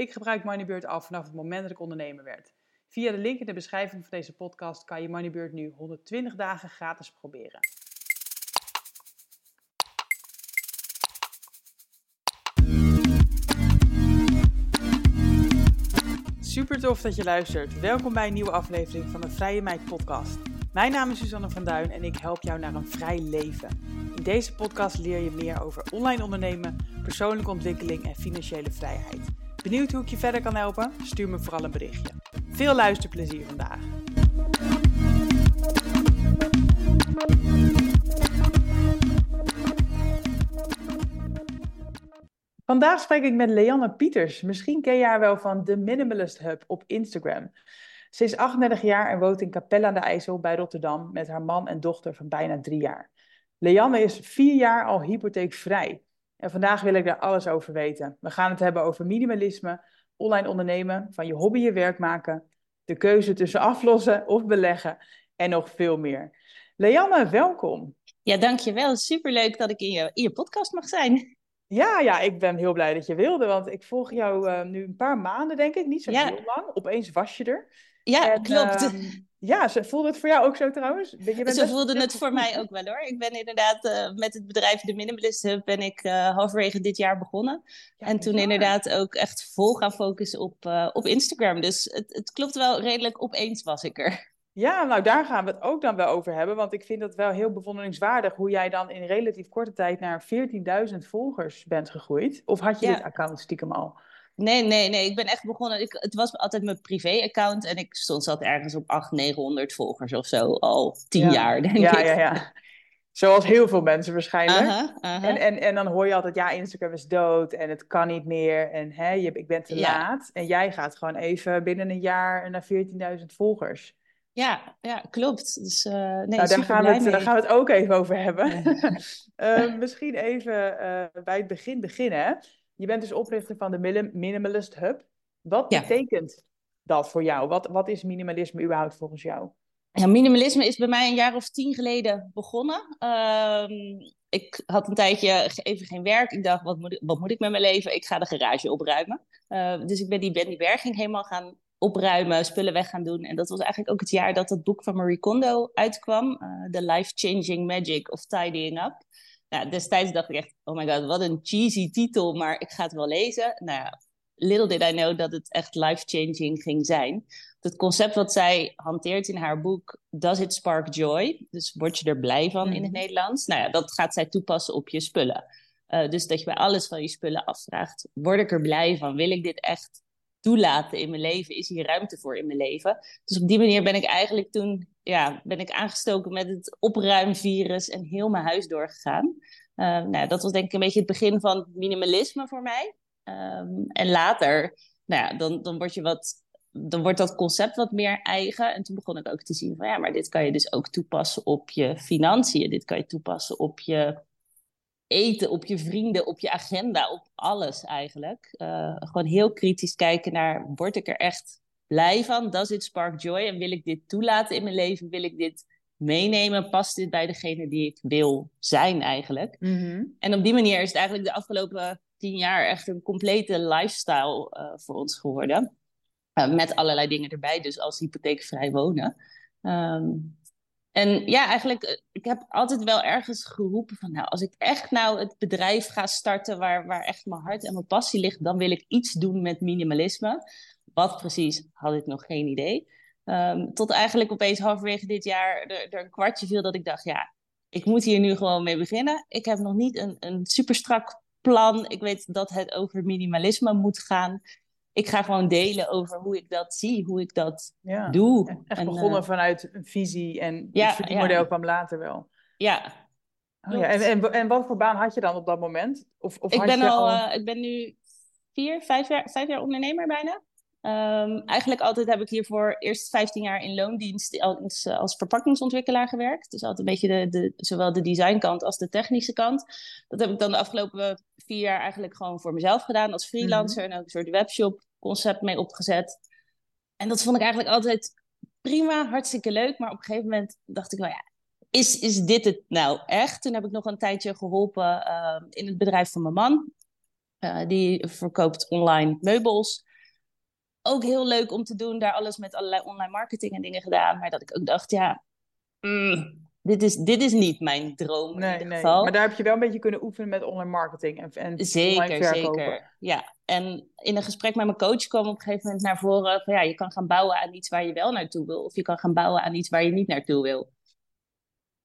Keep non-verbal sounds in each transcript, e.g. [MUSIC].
Ik gebruik Moneybird al vanaf het moment dat ik ondernemer werd. Via de link in de beschrijving van deze podcast kan je Moneybird nu 120 dagen gratis proberen. Super tof dat je luistert. Welkom bij een nieuwe aflevering van de Vrije Meid podcast. Mijn naam is Suzanne van Duin en ik help jou naar een vrij leven. In deze podcast leer je meer over online ondernemen, persoonlijke ontwikkeling en financiële vrijheid. Benieuwd hoe ik je verder kan helpen? Stuur me vooral een berichtje. Veel luisterplezier vandaag. Vandaag spreek ik met Leanne Pieters. Misschien ken je haar wel van de Minimalist Hub op Instagram. Ze is 38 jaar en woont in Capelle aan de IJssel bij Rotterdam met haar man en dochter van bijna drie jaar. Leanne is vier jaar al hypotheekvrij. En vandaag wil ik daar alles over weten. We gaan het hebben over minimalisme, online ondernemen, van je hobby je werk maken, de keuze tussen aflossen of beleggen en nog veel meer. Leanne, welkom. Ja, dankjewel. Superleuk dat ik in je, in je podcast mag zijn. Ja, ja, ik ben heel blij dat je wilde, want ik volg jou uh, nu een paar maanden, denk ik, niet zo Ja. heel lang. Opeens was je er. Ja, En, klopt. ehm, ja, ze voelde het voor jou ook zo trouwens? Je bent Ze best- voelden het voor mij ook wel hoor. Ik ben inderdaad eh, met het bedrijf De Minimalist Hub ben ik eh, halverwege dit jaar begonnen. Ja, en toen inderdaad ook echt vol gaan focussen op, eh, op Instagram. Dus het, het klopt wel redelijk opeens was ik er. Ja, nou daar gaan we het ook dan wel over hebben, want ik vind het wel heel bewonderingswaardig hoe jij dan in relatief korte tijd naar 14.000 volgers bent gegroeid. Of had je Ja. dit account stiekem al? Nee, nee, nee. Ik ben echt begonnen. Ik, het was altijd mijn privé-account en ik stond zat ergens op 800, 900 volgers of zo. Al tien Ja. jaar, denk Ja, ik. ja, ja. Zoals heel veel mensen waarschijnlijk. En, en, en dan hoor je altijd, ja, Instagram is dood en het kan niet meer en hè, je, ik ben te Ja. laat. En jij gaat gewoon even binnen een jaar naar 14.000 volgers. Ja, ja, klopt. Dus eh nee, nou, daar gaan, we het, mee. daar gaan we het ook even over hebben. [LAUGHS] Eh, misschien even eh, bij het begin beginnen. Je bent dus oprichter van de Minim- Minimalist Hub. Wat Ja. betekent dat voor jou? Wat, wat is minimalisme überhaupt volgens jou? Ja, minimalisme is bij mij een jaar of tien geleden begonnen. Ehm, ik had een tijdje even geen werk. Ik dacht, wat moet ik, wat moet ik met mijn leven? Ik ga de garage opruimen. Eh, dus ik ben die, ben die berging helemaal gaan opruimen, spullen weg gaan doen. En dat was eigenlijk ook het jaar dat het boek van Marie Kondo uitkwam. eh, The Life-Changing Magic of Tidying Up. Nou, destijds dacht ik echt, oh my god, wat een cheesy titel, maar ik ga het wel lezen. Nou ja, little did I know dat het echt life-changing ging zijn. Het concept wat zij hanteert in haar boek, Does it spark joy? Dus word je er blij van in het Mhm. Nederlands? Nou ja, dat gaat zij toepassen op je spullen. Eh, dus dat je bij alles van je spullen afvraagt, word ik er blij van? Wil ik dit echt toelaten in mijn leven? Is hier ruimte voor in mijn leven? Dus op die manier ben ik eigenlijk toen ja, ben ik aangestoken met het opruimvirus en heel mijn huis doorgegaan. Eh, nou, dat was denk ik een beetje het begin van minimalisme voor mij. Ehm, en later, nou ja, dan, dan word je wat dan wordt dat concept wat meer eigen. En toen begon ik ook te zien van ja, maar dit kan je dus ook toepassen op je financiën. Dit kan je toepassen op je eten, op je vrienden, op je agenda, op alles eigenlijk. Eh, gewoon heel kritisch kijken naar, word ik er echt blij van? Does it spark joy? En wil ik dit toelaten in mijn leven? Wil ik dit meenemen? Past dit bij degene die ik wil zijn eigenlijk? En op die manier is het eigenlijk de afgelopen tien jaar echt een complete lifestyle eh, voor ons geworden. Uh, met allerlei dingen erbij, dus als hypotheekvrij wonen. Um, en ja, eigenlijk, uh, ik heb altijd wel ergens geroepen van, nou, als ik echt nou het bedrijf ga starten waar, waar echt mijn hart en mijn passie ligt, dan wil ik iets doen met minimalisme. Wat precies, had ik nog geen idee. Um, tot eigenlijk opeens halverwege dit jaar er, er een kwartje viel dat ik dacht, ja, ik moet hier nu gewoon mee beginnen. Ik heb nog niet een, een super strak plan. Ik weet dat het over minimalisme moet gaan ik ga gewoon delen over hoe ik dat zie, hoe ik dat ja. doe. Echt en, begonnen uh, vanuit een visie en ja, het verdienmodel ja. kwam later wel. Ja. Oh, ja. En, en, en, wat voor baan had je dan op dat moment? Of, of ik, had ben je al, al... uh, ik ben nu vier, vijf jaar, vijf jaar ondernemer bijna. Ehm, eigenlijk altijd heb ik hiervoor eerst 15 jaar in loondienst als, als verpakkingsontwikkelaar gewerkt. Dus altijd een beetje de, de, zowel de designkant als de technische kant. Dat heb ik dan de afgelopen vier jaar eigenlijk gewoon voor mezelf gedaan als freelancer. En ook een soort webshop concept mee opgezet. En dat vond ik eigenlijk altijd prima, hartstikke leuk. Maar op een gegeven moment dacht ik wel, ja, is, is dit het nou echt? Toen heb ik nog een tijdje geholpen ehm, in het bedrijf van mijn man. Uh, die verkoopt online meubels ook heel leuk om te doen. Daar alles met allerlei online marketing en dingen gedaan. Maar dat ik ook dacht, ja, mm, dit, is, dit is niet mijn droom nee, in ieder nee. Maar daar heb je wel een beetje kunnen oefenen met online marketing en, en Zeker, zeker. Ja, en in een gesprek met mijn coach kwam op een gegeven moment naar voren van ja, je kan gaan bouwen aan iets waar je wel naartoe wil. Of je kan gaan bouwen aan iets waar je niet naartoe wil.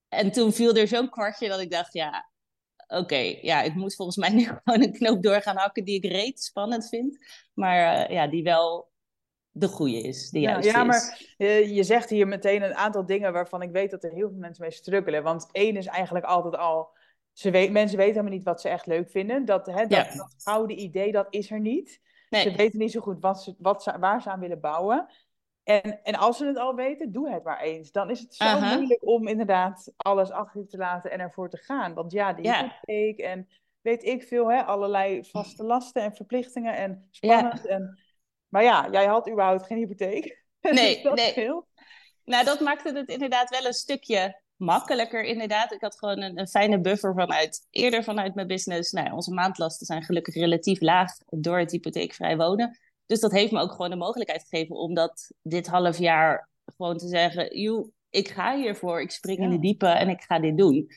En toen viel er zo'n kwartje dat ik dacht, ja, oké, ja, ik moet volgens mij [LAUGHS] nu gewoon een knoop door gaan hakken die ik reet spannend vind. Maar uh, ja, die wel de goede is. De ja, ja, maar uh, je zegt hier meteen een aantal dingen waarvan ik weet dat er heel veel mensen mee struggelen. Want één is eigenlijk altijd al. Ze weet, mensen weten helemaal niet wat ze echt leuk vinden. Dat, hè, dat, ja. dat oude idee, dat is er niet. Nee. Ze weten niet zo goed wat ze, wat ze, waar ze aan willen bouwen. En, en als ze het al weten, doe het maar eens. Dan is het zo uh -huh. moeilijk om inderdaad alles achter je te laten en ervoor te gaan. Want ja, die hypotheek en weet ik veel, hè, allerlei vaste lasten en verplichtingen en spannend. En, maar ja, jij had überhaupt geen hypotheek. Nee, [LAUGHS] dus nee. Veel. Nou, dat maakte het inderdaad wel een stukje makkelijker, inderdaad. Ik had gewoon een, een fijne buffer vanuit, eerder vanuit mijn business. Nou, onze maandlasten zijn gelukkig relatief laag door het hypotheekvrij wonen. Dus dat heeft me ook gewoon de mogelijkheid gegeven om dat dit half jaar gewoon te zeggen: joh, ik ga hiervoor, ik spring ja. in de diepe en ik ga dit doen.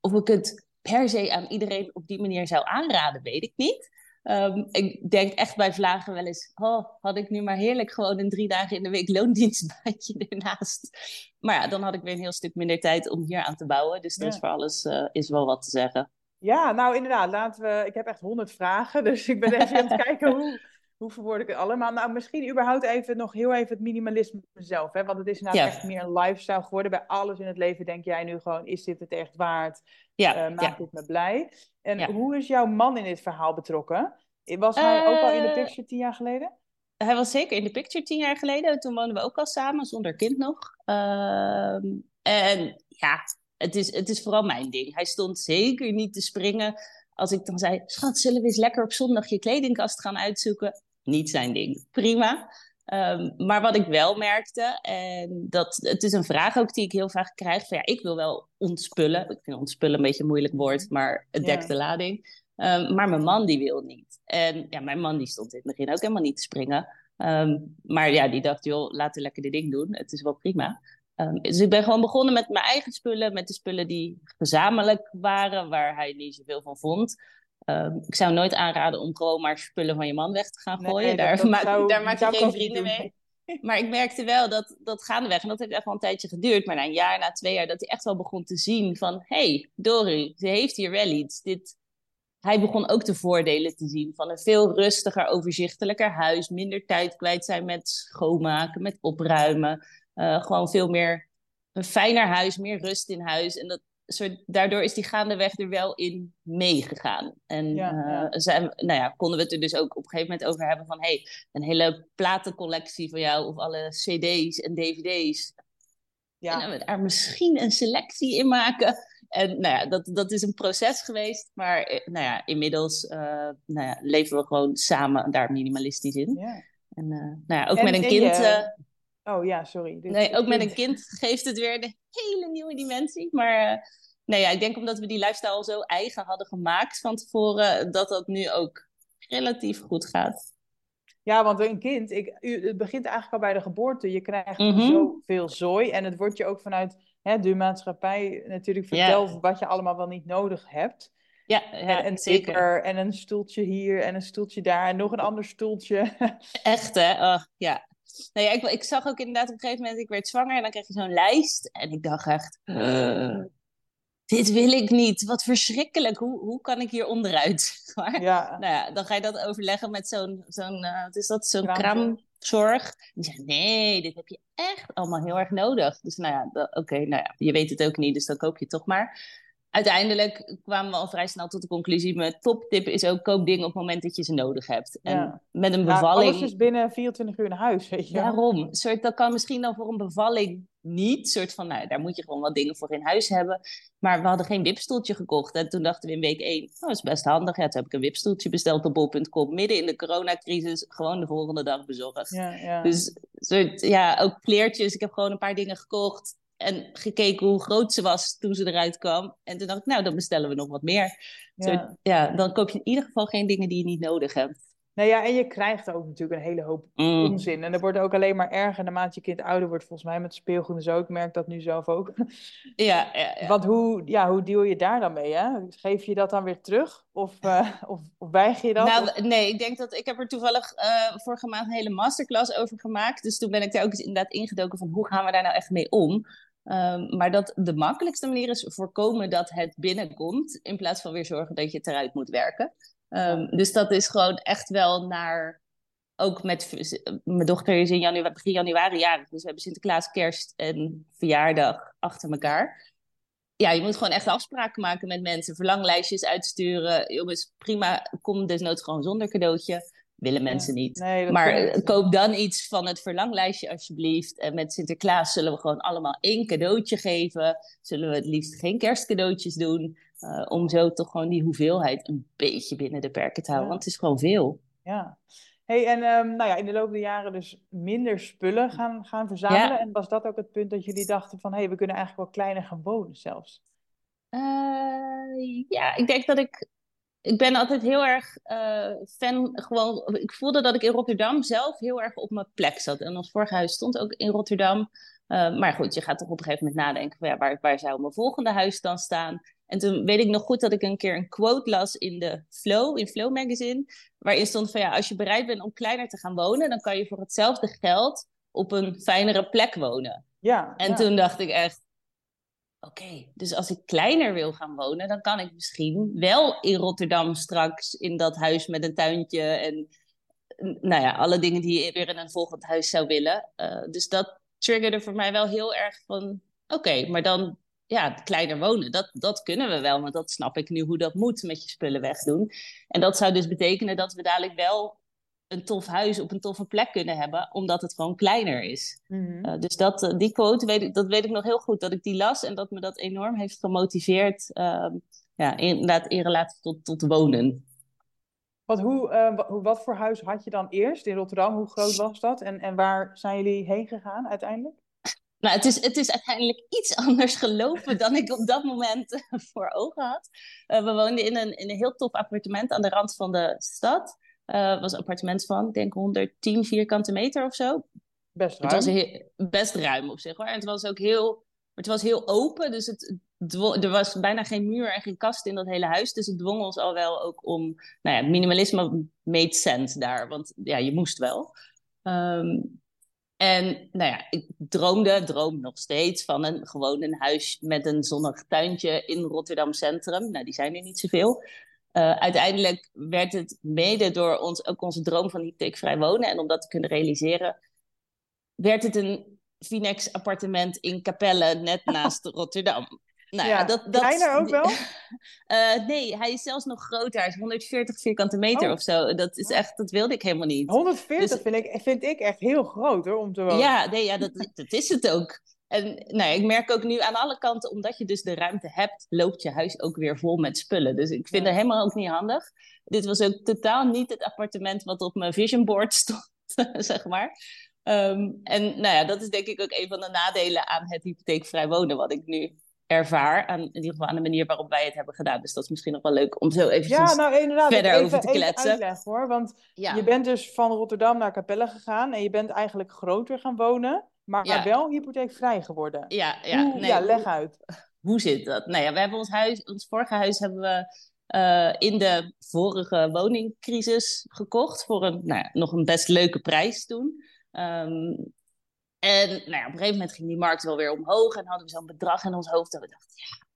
Of ik het per se aan iedereen op die manier zou aanraden, weet ik niet. Um, ik denk echt bij vlagen wel eens: oh, had ik nu maar heerlijk gewoon een drie dagen in de week loondienstbaantje [LAUGHS] ernaast. Maar ja, dan had ik weer een heel stuk minder tijd om hier aan te bouwen. Dus dat ja. is voor alles uh, is wel wat te zeggen. Ja, nou inderdaad, laten we. Ik heb echt honderd vragen, [LAUGHS] dus ik ben even aan het kijken hoe hoe verwoord ik het allemaal? Nou, misschien überhaupt even nog heel even het minimalisme zelf. Hè? Want het is nou ja. echt meer een lifestyle geworden. Bij alles in het leven denk jij nu gewoon, is dit het echt waard? Ja. Uh, maakt ja. dit me blij? En ja. hoe is jouw man in dit verhaal betrokken? Was hij uh, ook al in de picture tien jaar geleden? Hij was zeker in de picture tien jaar geleden. Toen woonden we ook al samen, zonder kind nog. Uh, en ja, het is, het is vooral mijn ding. Hij stond zeker niet te springen als ik dan zei, schat, zullen we eens lekker op zondag je kledingkast gaan uitzoeken? Niet zijn ding. Prima. Um, maar wat ik wel merkte, en dat, het is een vraag ook die ik heel vaak krijg: van ja, ik wil wel ontspullen. Ik vind ontspullen een beetje een moeilijk woord, maar het dekt ja. de lading. Um, maar mijn man die wil niet. En ja, mijn man die stond in het begin ook helemaal niet te springen. Um, maar ja, die dacht, joh, laten we lekker dit ding doen. Het is wel prima. dus ik ben gewoon begonnen met mijn eigen spullen, met de spullen die gezamenlijk waren, waar hij niet zoveel van vond. Um, ik zou nooit aanraden om gewoon maar spullen van je man weg te gaan gooien. Nee, daar, maak, zou, daar maak je geen vrienden mee. Maar ik merkte wel dat dat gaandeweg, en dat heeft echt wel een tijdje geduurd, maar na een jaar, na twee jaar, dat hij echt wel begon te zien van, hé, hey, Dori, ze heeft hier wel iets. Dit... Hij begon ook de voordelen te zien van een veel rustiger, overzichtelijker huis, minder tijd kwijt zijn met schoonmaken, met opruimen. Uh, gewoon veel meer een fijner huis, meer rust in huis. En dat, soort, daardoor is die gaandeweg er wel in meegegaan. En ja, ja. Uh, zijn, nou ja, konden we het er dus ook op een gegeven moment over hebben van... hey, een hele platencollectie van jou of alle cd's en dvd's. Ja. En we daar misschien een selectie in maken. En nou ja, dat, dat is een proces geweest. Maar eh, nou ja, inmiddels uh, nou ja, leven we gewoon samen daar minimalistisch in. Ja. En uh, nou ja, ook en, met een kind... Je... Oh ja, sorry. Dit nee, ook met een [LAUGHS] kind geeft het weer de hele nieuwe dimensie. Maar uh, nee, ja, ik denk omdat we die lifestyle al zo eigen hadden gemaakt van tevoren, dat dat nu ook relatief goed gaat. Ja, want een kind, ik, het begint eigenlijk al bij de geboorte. Je krijgt mm -hmm. zoveel zooi. En het wordt je ook vanuit hè, de maatschappij natuurlijk verteld wat je allemaal wel niet nodig hebt. Ja, ja en, en zeker. En een stoeltje hier en een stoeltje daar en nog een ander stoeltje. [LAUGHS] Echt hè? Oh, ja, nou ja, ik, ik, zag ook inderdaad op een gegeven moment, ik werd zwanger en dan kreeg je zo'n lijst. En ik dacht echt, uh, dit wil ik niet. Wat verschrikkelijk. Hoe, hoe kan ik hier onderuit? [LAUGHS] Maar, ja. Nou ja, dan ga je dat overleggen met zo'n, zo'n uh, wat is dat, zo'n kraamzorg. Die zegt, nee, dit heb je echt allemaal heel erg nodig. Dus nou ja, oké, okay, nou ja, je weet het ook niet, dus dan koop je het toch maar. Uiteindelijk kwamen we al vrij snel tot de conclusie: mijn toptip is ook koop dingen op het moment dat je ze nodig hebt. En met een bevalling. alles is binnen 24 uur naar huis, weet je. Daarom. Soort, dat kan misschien dan voor een bevalling niet. Soort van, nou, daar moet je gewoon wat dingen voor in huis hebben. Maar we hadden geen wipstoeltje gekocht. En toen dachten we in week 1, oh, dat is best handig. Ja, toen heb ik een wipstoeltje besteld op bol.com. Midden in de coronacrisis, gewoon de volgende dag bezorgd. Ja, ja. Dus soort, ja, ook kleertjes. Ik heb gewoon een paar dingen gekocht. En gekeken hoe groot ze was toen ze eruit kwam. En toen dacht ik, nou, dan bestellen we nog wat meer. Ja. ja, dan koop je in ieder geval geen dingen die je niet nodig hebt. Nou ja, en je krijgt ook natuurlijk een hele hoop mm. onzin. En dat wordt ook alleen maar erger naarmate je kind ouder wordt. Volgens mij met speelgoed en zo. Ik merk dat nu zelf ook. [LAUGHS] Ja, ja, ja. Want hoe, ja, hoe deal je daar dan mee? Hè? Geef je dat dan weer terug? Of, uh, [LAUGHS] of, of weiger je dat? Nou, nee, ik denk dat ik heb er toevallig uh, vorige maand een hele masterclass over gemaakt. Dus toen ben ik daar ook eens inderdaad ingedoken van hoe gaan we daar nou echt mee om? Um, maar dat de makkelijkste manier is voorkomen dat het binnenkomt, in plaats van weer zorgen dat je het eruit moet werken. Um, dus dat is gewoon echt wel naar. Ook met. Mijn dochter is in januari, begin januari jarig. Dus we hebben Sinterklaas, Kerst en verjaardag achter elkaar. Ja, je moet gewoon echt afspraken maken met mensen. Verlanglijstjes uitsturen. Jongens, prima. Kom desnoods gewoon zonder cadeautje willen mensen niet. maar koop dan iets van het verlanglijstje alsjeblieft. En met Sinterklaas zullen we gewoon allemaal één cadeautje geven. Zullen we het liefst geen kerstcadeautjes doen. Uh, om zo toch gewoon die hoeveelheid een beetje binnen de perken te houden. Want het is gewoon veel. Ja. Hey, en um, nou ja, in de loop der jaren dus minder spullen gaan, gaan verzamelen. En was dat ook het punt dat jullie dachten van... hé, hey, we kunnen eigenlijk wel kleiner gaan wonen zelfs? Uh, ja, ik denk dat ik ik ben altijd heel erg uh, fan. Gewoon, ik voelde dat ik in Rotterdam zelf heel erg op mijn plek zat. En ons vorige huis stond ook in Rotterdam. Uh, maar goed, je gaat toch op een gegeven moment nadenken: van, ja, waar, waar zou mijn volgende huis dan staan? En toen weet ik nog goed dat ik een keer een quote las in de Flow, in Flow Magazine. Waarin stond van ja, als je bereid bent om kleiner te gaan wonen, dan kan je voor hetzelfde geld op een fijnere plek wonen. Ja, en toen dacht ik echt, Oké, dus als ik kleiner wil gaan wonen, dan kan ik misschien wel in Rotterdam straks in dat huis met een tuintje en nou ja, alle dingen die je weer in een volgend huis zou willen. Uh, dus dat triggerde voor mij wel heel erg van, oké, maar dan ja, kleiner wonen, dat, dat kunnen we wel, want dat snap ik nu hoe dat moet met je spullen wegdoen. En dat zou dus betekenen dat we dadelijk wel een tof huis op een toffe plek kunnen hebben, omdat het gewoon kleiner is. Mhm. Eh, dus dat, eh, die quote, weet ik, dat weet ik nog heel goed, dat ik die las en dat me dat enorm heeft gemotiveerd, uh, ja, inderdaad in relatie tot, tot wonen. Wat, hoe, uh, wat voor huis had je dan eerst in Rotterdam? Hoe groot was dat? En, en waar zijn jullie heen gegaan uiteindelijk? Nou, het is, het is uiteindelijk iets [LAUGHS] anders gelopen dan ik op dat moment voor ogen had. we woonden in een, in een heel tof appartement aan de rand van de stad. Uh, was een appartement van, ik denk 110 vierkante meter of zo. Best ruim. Het was heel, best ruim op zich hoor. En het was ook heel, het was heel open, dus het, er was bijna geen muur en geen kast in dat hele huis. Dus het dwong ons al wel ook om, nou ja, minimalisme made sense daar. Want ja, je moest wel. Um, en nou ja, ik droomde, droom nog steeds van een gewoon een huis met een zonnig tuintje in Rotterdam Centrum. Nou, die zijn er niet zoveel. Uh, uiteindelijk werd het mede door ons, ook onze droom van hypotheekvrij wonen en om dat te kunnen realiseren, werd het een Finex appartement in Capelle, net [LAUGHS] naast Rotterdam. Nou, ja, dat, dat, kleiner ook wel? Uh, [LAUGHS] nee, hij is zelfs nog groter. Hij is 140 vierkante meter oh. of zo. Dat is echt, dat wilde ik helemaal niet. 140 dus, vind, ik, vind ik echt heel groot hoor, om te wonen. Ja, nee, ja dat, dat is het ook. En nou, ik merk ook nu aan alle kanten, omdat je dus de ruimte hebt, loopt je huis ook weer vol met spullen. Dus ik vind het helemaal ook niet handig. Dit was ook totaal niet het appartement wat op mijn vision board [LAUGHS] stond, zeg maar. Ehm, en nou ja, dat is denk ik ook een van de nadelen aan het hypotheekvrij wonen, wat ik nu ervaar. Aan, in ieder geval aan de manier waarop wij het hebben gedaan. Dus dat is misschien nog wel leuk om zo even ja, nou, verder even, over te kletsen. Uitleg, hoor, want je bent dus van Rotterdam naar Capelle gegaan en je bent eigenlijk groter gaan wonen maar wel hypotheekvrij geworden. Ja, ja, nee, ja leg uit. Hoe zit dat? Nou ja, we hebben ons huis, ons vorige huis hebben we uh, in de vorige woningcrisis gekocht voor een, nou ja, nog een best leuke prijs toen. Um, en nou ja, op een gegeven moment ging die markt wel weer omhoog en hadden we zo'n bedrag in ons hoofd dat we dachten, ja,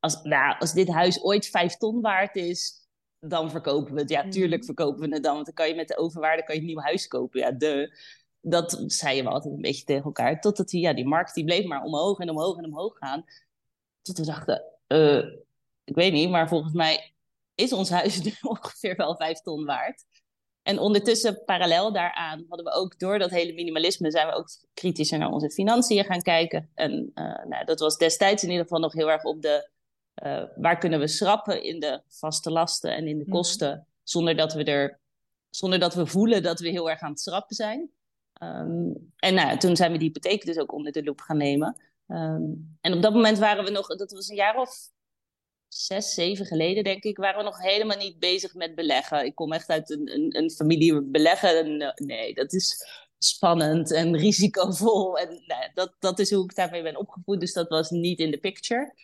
als, nou, als dit huis ooit vijf ton waard is, dan verkopen we het. Ja, tuurlijk mhm. verkopen we het dan, want dan kan je met de overwaarde kan je een nieuw huis kopen. Ja, de dat zeiden we altijd een beetje tegen elkaar. Totdat die, ja, die markt die bleef maar omhoog en omhoog en omhoog gaan. Tot we dachten, uh, ik weet niet, maar volgens mij is ons huis [LAUGHS] nu ongeveer wel vijf ton waard. En ondertussen, parallel daaraan, hadden we ook door dat hele minimalisme, zijn we ook kritischer naar onze financiën gaan kijken. En uh, nou, dat was destijds in ieder geval nog heel erg op de, uh, waar kunnen we schrappen in de vaste lasten en in de mhm. kosten, zonder dat we er, zonder dat we voelen dat we heel erg aan het schrappen zijn. Um, en nou, toen zijn we die hypotheek dus ook onder de loep gaan nemen. Um, en op dat moment waren we nog, dat was een jaar of zes, zeven geleden, denk ik, waren we nog helemaal niet bezig met beleggen. Ik kom echt uit een, een, een familie beleggen. En, eh, nee, dat is spannend en [LAUGHS] risicovol. En nou, dat, dat is hoe ik daarmee ben opgevoed. Dus dat was niet in de picture.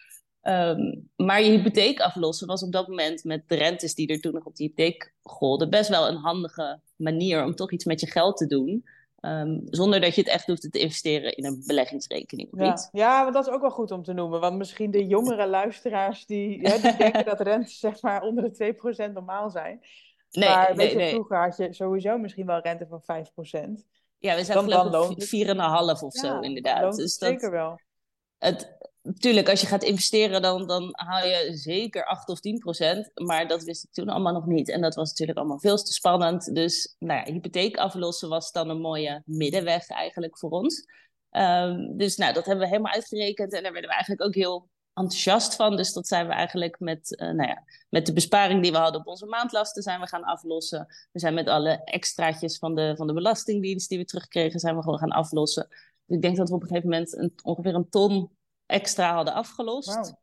Um, maar je hypotheek aflossen was op dat moment met de rentes die er toen nog op die hypotheek golden, best wel een handige manier om toch iets met je geld te doen. Um, zonder dat je het echt hoeft te investeren in een beleggingsrekening of ja. iets. Ja, dat is ook wel goed om te noemen. Want misschien de jongere [LAUGHS] luisteraars die, hè, die [LAUGHS] denken dat rentes zeg maar onder de 2% normaal zijn. Nee, maar nee, nee. vroeger had je sowieso misschien wel rente van 5%. Ja, we zijn dan, geloof ik 4,5 of zo inderdaad. Dus dat, zeker wel. Het, Tuurlijk, als je gaat investeren, dan, dan haal je zeker 8 of 10 procent. Maar dat wist ik toen allemaal nog niet. En dat was natuurlijk allemaal veel te spannend. Dus nou ja, hypotheek aflossen was dan een mooie middenweg eigenlijk voor ons. Um, dus nou, dat hebben we helemaal uitgerekend. En daar werden we eigenlijk ook heel enthousiast van. Dus dat zijn we eigenlijk met, uh, nou ja, met de besparing die we hadden op onze maandlasten zijn we gaan aflossen. We zijn met alle extraatjes van de, van de belastingdienst die we terugkregen, zijn we gewoon gaan aflossen. Dus ik denk dat we op een gegeven moment een, ongeveer een ton extra hadden afgelost.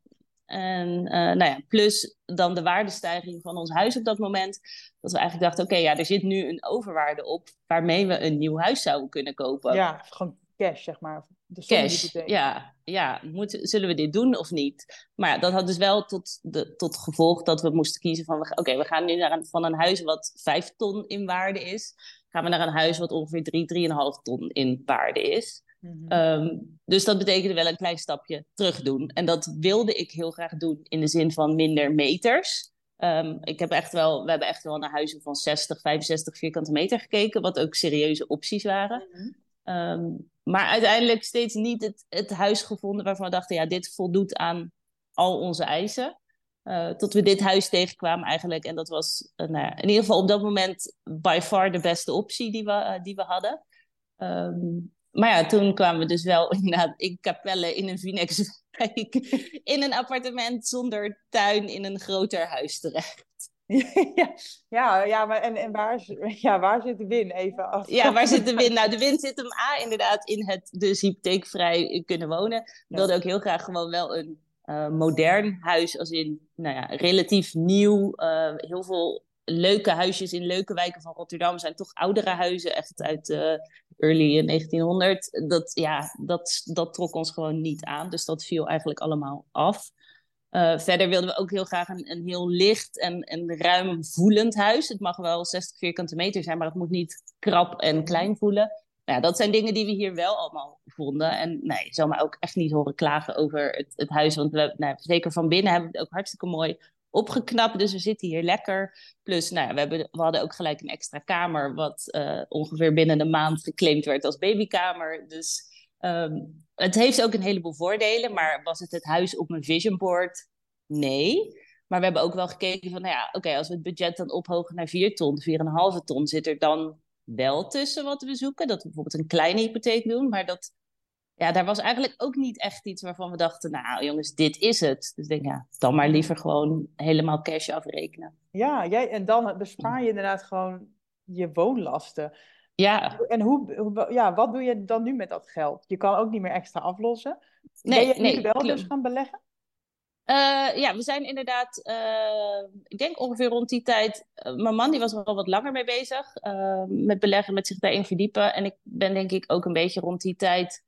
En uh, nou ja, plus dan de waardestijging van ons huis op dat moment. Dat we eigenlijk dachten, oké, ja, er zit nu een overwaarde op waarmee we een nieuw huis zouden kunnen kopen. Ja, gewoon cash, zeg maar. De cash, ja. ja moet, zullen we dit doen of niet? Maar ja, dat had dus wel tot, de, tot gevolg dat we moesten kiezen van... oké, we gaan nu naar een, van een huis wat vijf ton in waarde is... gaan we naar een huis wat ongeveer drie, drieënhalf ton in waarde is. Mhm. Ehm, dus dat betekende wel een klein stapje terug doen. En dat wilde ik heel graag doen in de zin van minder meters. Um, ik heb echt wel, we hebben echt wel naar huizen van 60, 65 vierkante meter gekeken, wat ook serieuze opties waren. Mhm. Ehm, maar uiteindelijk steeds niet het, het huis gevonden waarvan we dachten, ja, dit voldoet aan al onze eisen. Uh, tot we dit huis tegenkwamen eigenlijk. En dat was uh, nou ja, in ieder geval op dat moment by far de beste optie die we, uh, die we hadden. Um, maar ja, toen kwamen we dus wel [LAUGHS] inderdaad in Capelle in een Vinex [LAUGHS] in een appartement zonder tuin in een groter huis terecht. [LAUGHS] ja, ja, ja, maar en, en waar, ja, waar zit de win? Even af. Ja, waar zit de win? Nou, de win zit hem A, inderdaad, in het dus hypotheekvrij kunnen wonen. We wilden ook heel graag gewoon wel een uh, modern huis, als in, nou ja, relatief nieuw. Uh, heel veel leuke huisjes in leuke wijken van Rotterdam zijn toch oudere huizen, echt uit uh, early 1900. Dat, ja, dat, dat trok ons gewoon niet aan, dus dat viel eigenlijk allemaal af. Uh, verder wilden we ook heel graag een, een heel licht en, en ruim voelend huis. Het mag wel 60 vierkante meter zijn, maar het moet niet krap en klein voelen. Nou, dat zijn dingen die we hier wel allemaal vonden. En nee, je zal mij ook echt niet horen klagen over het, het huis. Want we, nou, zeker van binnen hebben we het ook hartstikke mooi opgeknapt. Dus we zitten hier lekker. Plus, nou ja, we, hebben, we hadden ook gelijk een extra kamer, wat uh, ongeveer binnen een maand geclaimd werd als babykamer. Dus um, het heeft ook een heleboel voordelen. Maar was het het huis op mijn vision board? Nee. Maar we hebben ook wel gekeken van, nou ja, oké, als we het budget dan ophogen naar 4 ton, 4,5 ton, zit er dan wel tussen wat we zoeken. Dat we bijvoorbeeld een kleine hypotheek doen, maar dat ja, daar was eigenlijk ook niet echt iets waarvan we dachten, nou jongens, dit is het. Dus ik denk, ja, dan maar liever gewoon helemaal cash afrekenen. Ja, jij, en dan bespaar je inderdaad gewoon je woonlasten. Ja. En hoe, ja, wat doe je dan nu met dat geld? Je kan ook niet meer extra aflossen. Nee, ben je nee, nu wel dus gaan beleggen? Uh, ja, we zijn inderdaad, uh, ik denk ongeveer rond die tijd. Uh, mijn man die was er al wat langer mee bezig met beleggen, met zich daarin verdiepen. En ik ben denk ik ook een beetje rond die tijd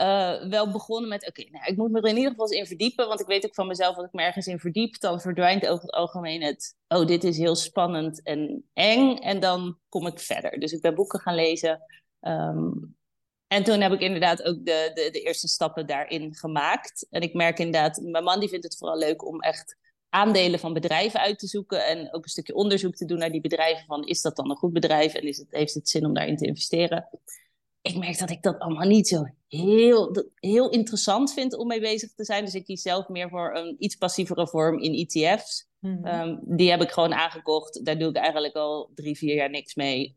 uh, wel begonnen met, oké, nou, ik moet me er in ieder geval eens in verdiepen, want ik weet ook van mezelf, als ik me ergens in verdiep, dan verdwijnt over het algemeen het, oh, dit is heel spannend en eng, en dan kom ik verder. Dus ik ben boeken gaan lezen. Um, en toen heb ik inderdaad ook de, de, de, eerste stappen daarin gemaakt. En ik merk inderdaad, mijn man die vindt het vooral leuk om echt aandelen van bedrijven uit te zoeken en ook een stukje onderzoek te doen naar die bedrijven van, is dat dan een goed bedrijf en is het, heeft het zin om daarin te investeren? ik merk dat ik dat allemaal niet zo heel, heel interessant vind om mee bezig te zijn. Dus ik kies zelf meer voor een iets passievere vorm in ETF's. Mhm. Ehm, die heb ik gewoon aangekocht. Daar doe ik eigenlijk al drie, vier jaar niks mee.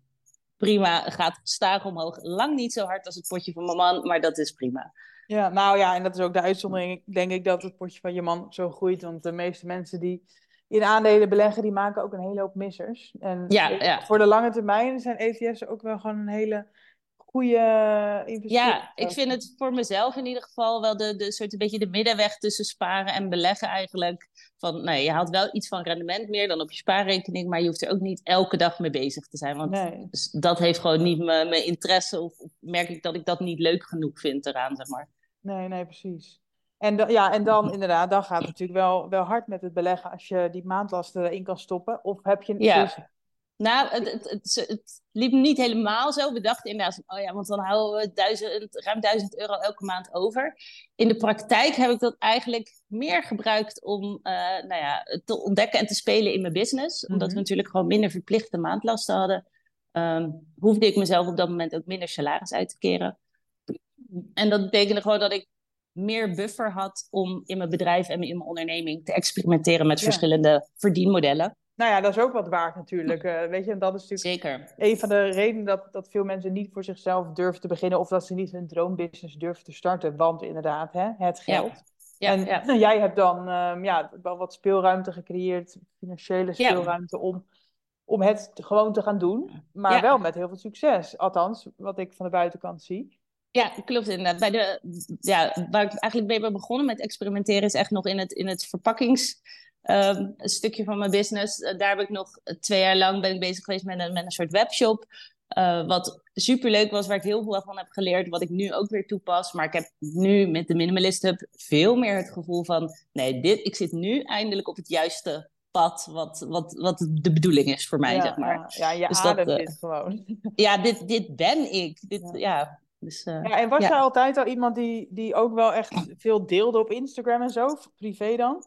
Prima, gaat staag omhoog. Lang niet zo hard als het potje van mijn man, maar dat is prima. Ja, nou ja, en dat is ook de uitzondering, denk ik, dat het potje van je man zo groeit. Want de meeste mensen die in aandelen beleggen, die maken ook een hele hoop missers. En ja, ja. voor de lange termijn zijn ETF's ook wel gewoon een hele goede investering. Ja, ik vind het voor mezelf in ieder geval wel de, de soort een beetje de middenweg tussen sparen en beleggen eigenlijk. Van, nou, je haalt wel iets van rendement meer dan op je spaarrekening, maar je hoeft er ook niet elke dag mee bezig te zijn. Want nee. dat heeft gewoon niet mijn interesse of, of merk ik dat ik dat niet leuk genoeg vind eraan, zeg maar. Nee, nee, precies. En, ja, en dan [LAUGHS] inderdaad, dan gaat het natuurlijk wel, wel hard met het beleggen als je die maandlasten erin kan stoppen. Of heb je... Ja. Nou, het, het, het, het, liep niet helemaal zo. We dachten inderdaad van, oh ja, want dan houden we duizend, ruim 1000 euro elke maand over. In de praktijk heb ik dat eigenlijk meer gebruikt om uh, nou ja, te ontdekken en te spelen in mijn business. Omdat we mhm. natuurlijk gewoon minder verplichte maandlasten hadden. Um, hoefde ik mezelf op dat moment ook minder salaris uit te keren. En dat betekende gewoon dat ik meer buffer had om in mijn bedrijf en in mijn onderneming te experimenteren met verschillende verdienmodellen. Nou ja, dat is ook wat waard natuurlijk. Uh, [LAUGHS] weet je, en dat is natuurlijk Zeker. een van de redenen dat, dat veel mensen niet voor zichzelf durven te beginnen of dat ze niet hun droombusiness durven te starten. Want inderdaad, hè, het geld. Ja. en ja. jij hebt dan um, ja, wel wat speelruimte gecreëerd, financiële speelruimte, om, om het gewoon te gaan doen. Maar wel met heel veel succes. Althans, wat ik van de buitenkant zie. Ja, klopt inderdaad. Bij de, ja, waar ik eigenlijk mee ben begonnen met experimenteren is echt nog in het, in het verpakkings Ehm, een stukje van mijn business. Eh, daar heb ik nog twee jaar lang ben ik bezig geweest met een, met een soort webshop. Uh, wat super leuk was, waar ik heel veel van heb geleerd, wat ik nu ook weer toepas. Maar ik heb nu met de Minimalist Hub veel meer het gevoel van: nee, dit, ik zit nu eindelijk op het juiste pad, wat, wat, wat de bedoeling is voor mij, zeg maar. Ja, je dus dat, uh, dit gewoon. [LAUGHS] Ja, dit, dit ben ik. Dit, ja. Dus, ja, en was je altijd al iemand die, die ook wel echt veel deelde op Instagram en zo, privé dan?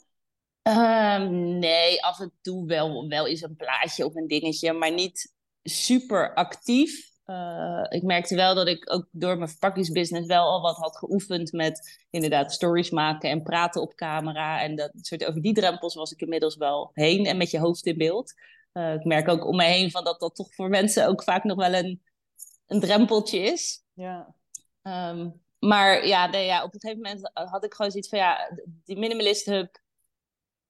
Um, nee, af en toe wel, wel eens een plaatje of een dingetje, maar niet super actief. Uh, ik merkte wel dat ik ook door mijn verpakkingsbusiness wel al wat had geoefend met inderdaad stories maken en praten op camera. En dat soort, over die drempels was ik inmiddels wel heen en met je hoofd in beeld. Uh, ik merk ook om me heen van dat dat toch voor mensen ook vaak nog wel een, een drempeltje is. Ja. Um, maar ja, nee, ja, op een gegeven moment had ik gewoon zoiets van ja, die Minimalist Hub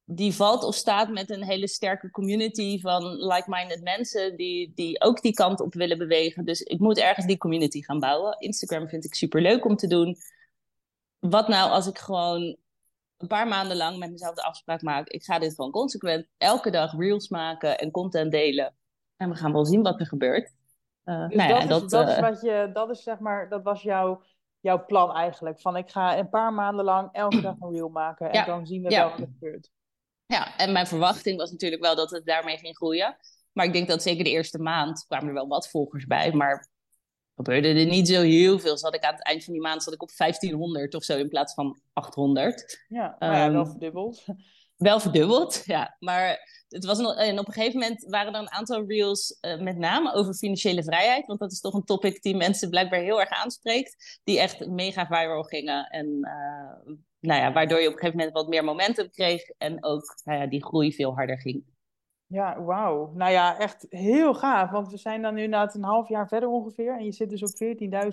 die valt of staat met een hele sterke community van like-minded mensen die, die ook die kant op willen bewegen. Dus ik moet ergens die community gaan bouwen. Instagram vind ik super leuk om te doen. Wat nou als ik gewoon een paar maanden lang met mezelf de afspraak maak. Ik ga dit gewoon consequent elke dag reels maken en content delen. En we gaan wel zien wat er gebeurt. Uh, dus nou dat, ja, is, dat, dat, is wat je, dat is zeg maar, dat was jouw, jouw plan eigenlijk. Van ik ga een paar maanden lang elke dag een reel maken en dan zien we wel wat er gebeurt. Ja, en mijn verwachting was natuurlijk wel dat het daarmee ging groeien. Maar ik denk dat zeker de eerste maand kwamen er wel wat volgers bij. Maar gebeurde er niet zo heel veel. Zat ik aan het eind van die maand zat ik op 1500 of zo in plaats van 800. Ja, maar ja, wel ehm, verdubbeld. Wel verdubbeld, ja. Maar het was nog, en op een gegeven moment waren er een aantal reels, uh, met name over financiële vrijheid. Want dat is toch een topic die mensen blijkbaar heel erg aanspreekt. Die echt mega viral gingen. En uh, nou ja, waardoor je op een gegeven moment wat meer momentum kreeg en ook nou ja, die groei veel harder ging. Ja, wauw. Nou ja, echt heel gaaf. Want we zijn dan nu na een half jaar verder ongeveer. En je zit dus op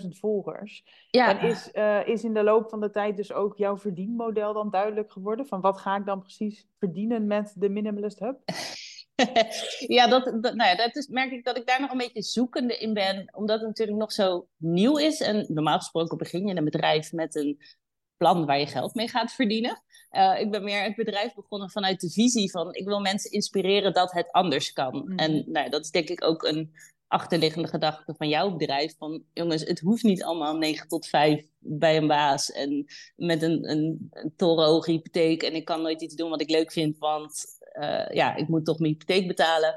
14.000 volgers. Ja. En is, uh, is in de loop van de tijd dus ook jouw verdienmodel dan duidelijk geworden? Van wat ga ik dan precies verdienen met de Minimalist Hub? [LAUGHS] ja, dat, dat, nou ja, dat is, merk ik dat ik daar nog een beetje zoekende in ben. Omdat het natuurlijk nog zo nieuw is. En normaal gesproken begin je een bedrijf met een plan waar je geld mee gaat verdienen. Uh, ik ben meer het bedrijf begonnen vanuit de visie van ik wil mensen inspireren dat het anders kan. Mm. En nou, dat is denk ik ook een achterliggende gedachte van jouw bedrijf. Van jongens, het hoeft niet allemaal 9 tot 5 bij een baas en met een, een, een torenhoge hypotheek. En ik kan nooit iets doen wat ik leuk vind, want uh, ja, ik moet toch mijn hypotheek betalen.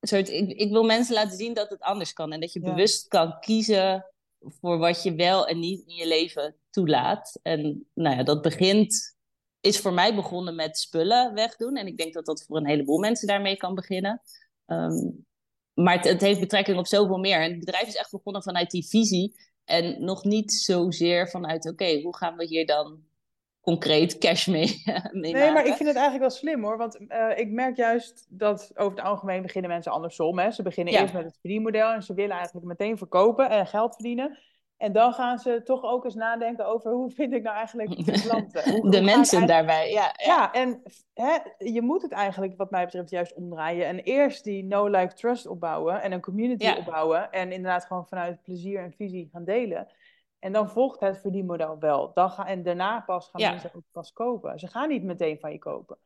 Soort, ik, ik wil mensen laten zien dat het anders kan en dat je bewust kan kiezen voor wat je wel en niet in je leven toelaat. En nou ja, dat begint, is voor mij begonnen met spullen wegdoen. En ik denk dat dat voor een heleboel mensen daarmee kan beginnen. Um, maar het, het, heeft betrekking op zoveel meer. En het bedrijf is echt begonnen vanuit die visie. En nog niet zozeer vanuit, oké, hoe gaan we hier dan concreet cash mee, [LAUGHS] mee Nee, maar ik vind het eigenlijk wel slim hoor. Want uh, ik merk juist dat over het algemeen beginnen mensen andersom. Hè. Ze beginnen eerst met het verdienmodel en ze willen eigenlijk meteen verkopen en geld verdienen. En dan gaan ze toch ook eens nadenken over hoe vind ik nou eigenlijk [LAUGHS] de klanten. de mensen daarbij, ja. Ja, ja en hè, je moet het eigenlijk wat mij betreft juist omdraaien. En eerst die no-like trust opbouwen en een community opbouwen. En inderdaad gewoon vanuit plezier en visie gaan delen. En dan volgt het verdienmodel wel. Dan ga, en daarna pas gaan mensen ook pas kopen. Ze gaan niet meteen van je kopen.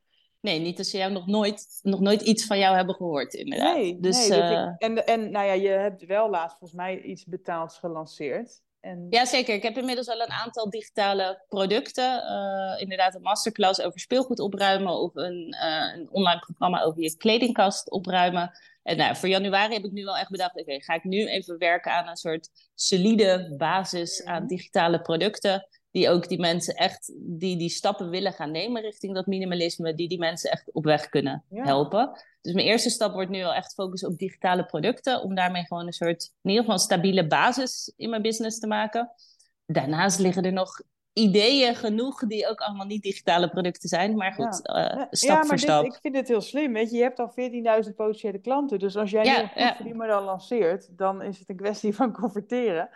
Nee, niet als ze jou nog nooit, nog nooit iets van jou hebben gehoord, inderdaad. Nee, dus, nee, uh... en, en nou ja, je hebt wel laatst volgens mij iets betaalds gelanceerd. En... Ja, zeker. Ik heb inmiddels al een aantal digitale producten. Uh, inderdaad, een masterclass over speelgoed opruimen of een, uh, een online programma over je kledingkast opruimen. En nou, voor januari heb ik nu wel echt bedacht, oké, ga ik nu even werken aan een soort solide basis aan digitale producten. Die ook die mensen echt, die die stappen willen gaan nemen richting dat minimalisme, die die mensen echt op weg kunnen helpen. Dus mijn eerste stap wordt nu wel echt focussen op digitale producten, om daarmee gewoon een soort, in ieder geval een stabiele basis in mijn business te maken. Daarnaast liggen er nog ideeën genoeg die ook allemaal niet digitale producten zijn. Maar goed, ja. Uh, stap ja, maar dit, ik vind het heel slim. Weet je, je hebt al 14.000 potentiële klanten. Dus als jij ja, nu een model lanceert, dan is het een kwestie [LAUGHS] van converteren.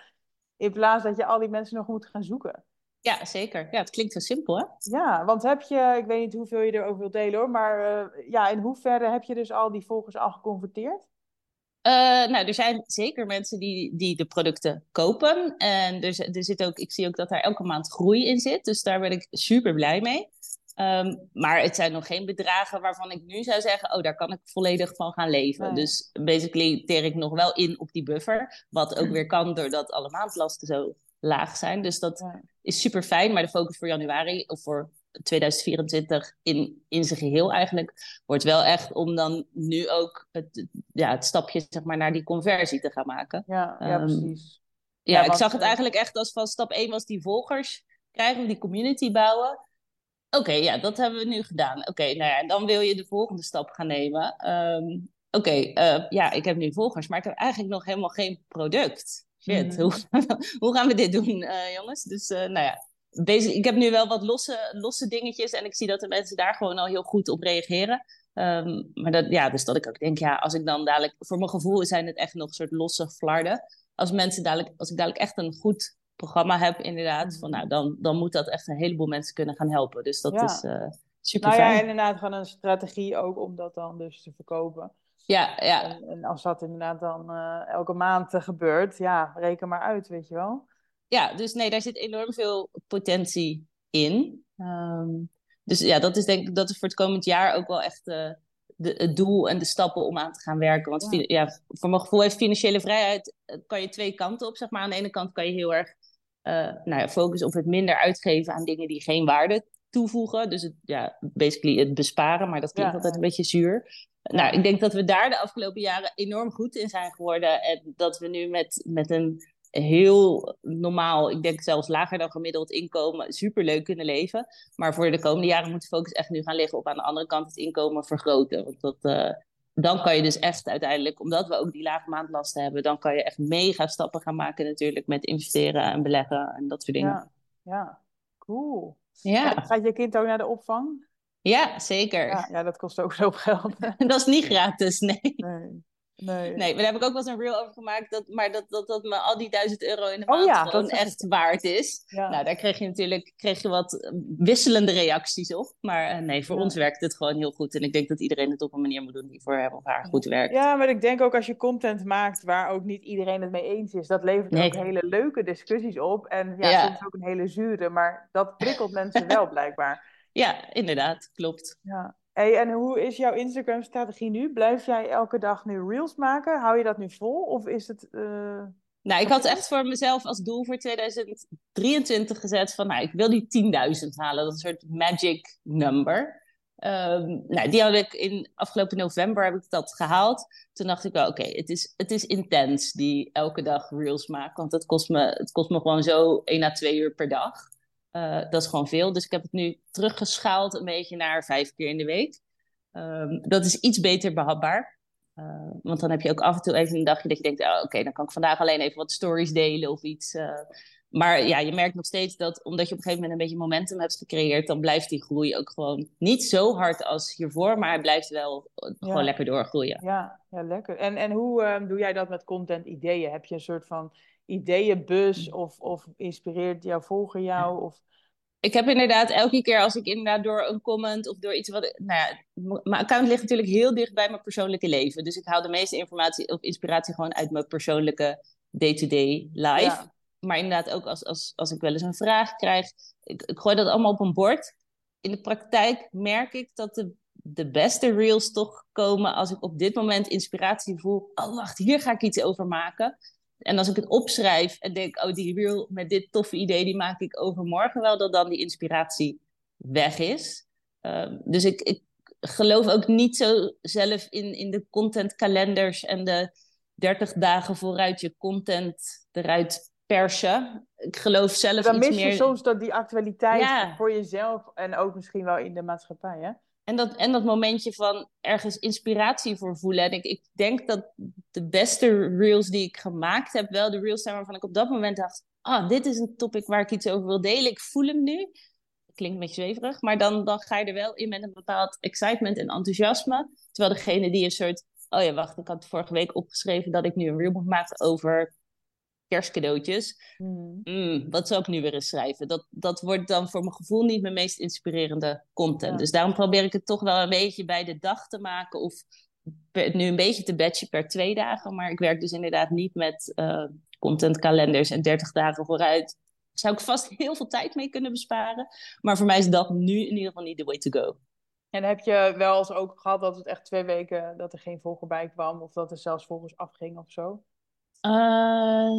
In plaats dat je al die mensen nog moet gaan zoeken. Ja, zeker. Ja, het klinkt zo simpel, hè? Ja, want heb je, ik weet niet hoeveel je erover wilt delen hoor, maar uh, ja, in hoeverre heb je dus al die volgers al geconverteerd? Uh, nou, er zijn zeker mensen die, die de producten kopen. En er, er zit ook, ik zie ook dat daar elke maand groei in zit. Dus daar ben ik super blij mee. Um, maar het zijn nog geen bedragen waarvan ik nu zou zeggen: Oh, daar kan ik volledig van gaan leven. Dus basically teer ik nog wel in op die buffer. Wat ook weer kan doordat alle maandlasten zo laag zijn. Dus dat is super fijn. Maar de focus voor januari of voor 2024 in, in zijn geheel eigenlijk, wordt wel echt om dan nu ook het, ja, het stapje zeg maar, naar die conversie te gaan maken. Ja, ja ehm, precies. Ja, ik zag het eigenlijk echt als van stap 1 was die volgers krijgen, die community bouwen. Oké, ja, dat hebben we nu gedaan. Oké, nou ja, dan wil je de volgende stap gaan nemen. Ehm, oké, eh, ja, ik heb nu volgers, maar ik heb eigenlijk nog helemaal geen product. Shit, mhm. hoe, [LAUGHS] hoe gaan we dit doen, uh, jongens? Dus uh, nou ja, ik heb nu wel wat losse, losse dingetjes en ik zie dat de mensen daar gewoon al heel goed op reageren. Um, maar dat, ja, dus dat ik ook denk, ja, als ik dan dadelijk, voor mijn gevoel zijn het echt nog een soort losse flarden. Als mensen dadelijk, als ik dadelijk echt een goed programma heb, inderdaad, van, nou, dan, dan moet dat echt een heleboel mensen kunnen gaan helpen. Dus dat is uh, super nou ja, inderdaad, gewoon een strategie ook om dat dan dus te verkopen. Ja, ja. En, en als dat inderdaad dan uh, elke maand uh, gebeurt, ja, reken maar uit, weet je wel ja, dus nee, daar zit enorm veel potentie in. Um, dus ja, dat is denk ik dat is voor het komend jaar ook wel echt uh, de, het doel en de stappen om aan te gaan werken. Want ja. ja. voor mijn gevoel heeft financiële vrijheid, eh, kan je twee kanten op, zeg maar. Aan de ene kant kan je heel erg uh, nou ja, focussen op het minder uitgeven aan dingen die geen waarde toevoegen. Dus het, ja, basically het besparen, maar dat klinkt altijd een beetje zuur. Nou, ik denk dat we daar de afgelopen jaren enorm goed in zijn geworden. En dat we nu met, met een heel normaal, ik denk zelfs lager dan gemiddeld inkomen, superleuk kunnen leven. Maar voor de komende jaren moet de focus echt nu gaan liggen op aan de andere kant het inkomen vergroten. Want dat, uh, dan kan je dus echt uiteindelijk, omdat we ook die lage maandlasten hebben, dan kan je echt mega stappen gaan maken natuurlijk met investeren en beleggen en dat soort dingen. Ja, ja. cool. Ja. gaat je kind ook naar de opvang? Ja, zeker. Ja, ja dat kost ook zoveel geld. [LAUGHS] dat is niet gratis, nee. nee. Nee. nee, maar daar heb ik ook wel eens een reel over gemaakt. Dat, maar dat, dat, dat me al die duizend euro in de oh maand oh, ja, gewoon echt waard is. Nou, daar kreeg je natuurlijk kreeg je wat wisselende reacties op. Maar uh, nee, voor ons werkt het gewoon heel goed. En ik denk dat iedereen het op een manier moet doen die voor hem of haar goed werkt. Ja, maar ik denk ook als je content maakt waar ook niet iedereen het mee eens is. Dat levert ook hele leuke discussies op. En ja, ja. soms ook een hele zure. Maar dat prikkelt mensen wel blijkbaar. Ja, inderdaad. Klopt. Ja. Hey, en hoe is jouw Instagram-strategie nu? Blijf jij elke dag nu reels maken? Hou je dat nu vol? Of is het. Uh... Nou, ik had echt voor mezelf als doel voor 2023 gezet van, nou, ik wil die 10.000 halen. Dat is een soort magic number. Um, nou, die had ik in afgelopen november heb ik dat gehaald. Toen dacht ik wel, oké, het, is, het is intens die elke dag reels maken. Want het kost me, het kost me gewoon zo 1 à 2 uur per dag. Uh, dat is gewoon veel. Dus ik heb het nu teruggeschaald een beetje naar vijf keer in de week. Um, dat is iets beter behapbaar. Uh, want dan heb je ook af en toe even een dagje dat je denkt, oh, oké, dan kan ik vandaag alleen even wat stories delen of iets. Uh, maar ja, je merkt nog steeds dat omdat je op een gegeven moment een beetje momentum hebt gecreëerd, dan blijft die groei ook gewoon niet zo hard als hiervoor, maar hij blijft wel gewoon lekker doorgroeien. Ja, ja lekker. En, en hoe uh, doe jij dat met content ideeën? Heb je een soort van ideeënbus of, of inspireert jouw volger jou? Of... Ik heb inderdaad elke keer als ik inderdaad door een comment of door iets wat. Nou ja, mijn account ligt natuurlijk heel dicht bij mijn persoonlijke leven. Dus ik haal de meeste informatie of inspiratie gewoon uit mijn persoonlijke day-to-day life maar inderdaad ook als, als, als ik wel eens een vraag krijg. Ik, ik gooi dat allemaal op een bord. In de praktijk merk ik dat de, de beste reels toch komen als ik op dit moment inspiratie voel. Oh, wacht, hier ga ik iets over maken. En als ik het opschrijf en denk, oh, die reel met dit toffe idee, die maak ik overmorgen wel, dat dan die inspiratie weg is. Ehm, dus ik, ik geloof ook niet zo zelf in, in de contentkalenders en de 30 dagen vooruit je content eruit persen. Ik geloof zelf Dan iets mis je soms dat die actualiteit voor jezelf en ook misschien wel in de maatschappij, hè? En dat, en dat momentje van ergens inspiratie voor voelen. En ik, ik denk dat de beste reels die ik gemaakt heb, wel de reels zijn waarvan ik op dat moment dacht: ah, dit is een topic waar ik iets over wil delen. Ik voel hem nu. Klinkt een beetje zweverig, maar dan, dan ga je er wel in met een bepaald excitement en enthousiasme. Terwijl degene die een soort, oh ja, wacht, ik had vorige week opgeschreven dat ik nu een reel moet maken over kerstcadeautjes. Mm. Mm, wat zou ik nu weer eens schrijven? Dat, dat wordt dan voor mijn gevoel niet mijn meest inspirerende content. Dus daarom probeer ik het toch wel een beetje bij de dag te maken. Of nu een beetje te batchen per twee dagen. Maar ik werk dus inderdaad niet met uh, contentkalenders en 30 dagen vooruit. Zou ik vast heel veel tijd mee kunnen besparen. Maar voor mij is dat nu in ieder geval niet de way to go. En heb je wel eens ook gehad dat het echt twee weken dat er geen volger bij kwam, of dat er zelfs volgers afging of zo? Uh,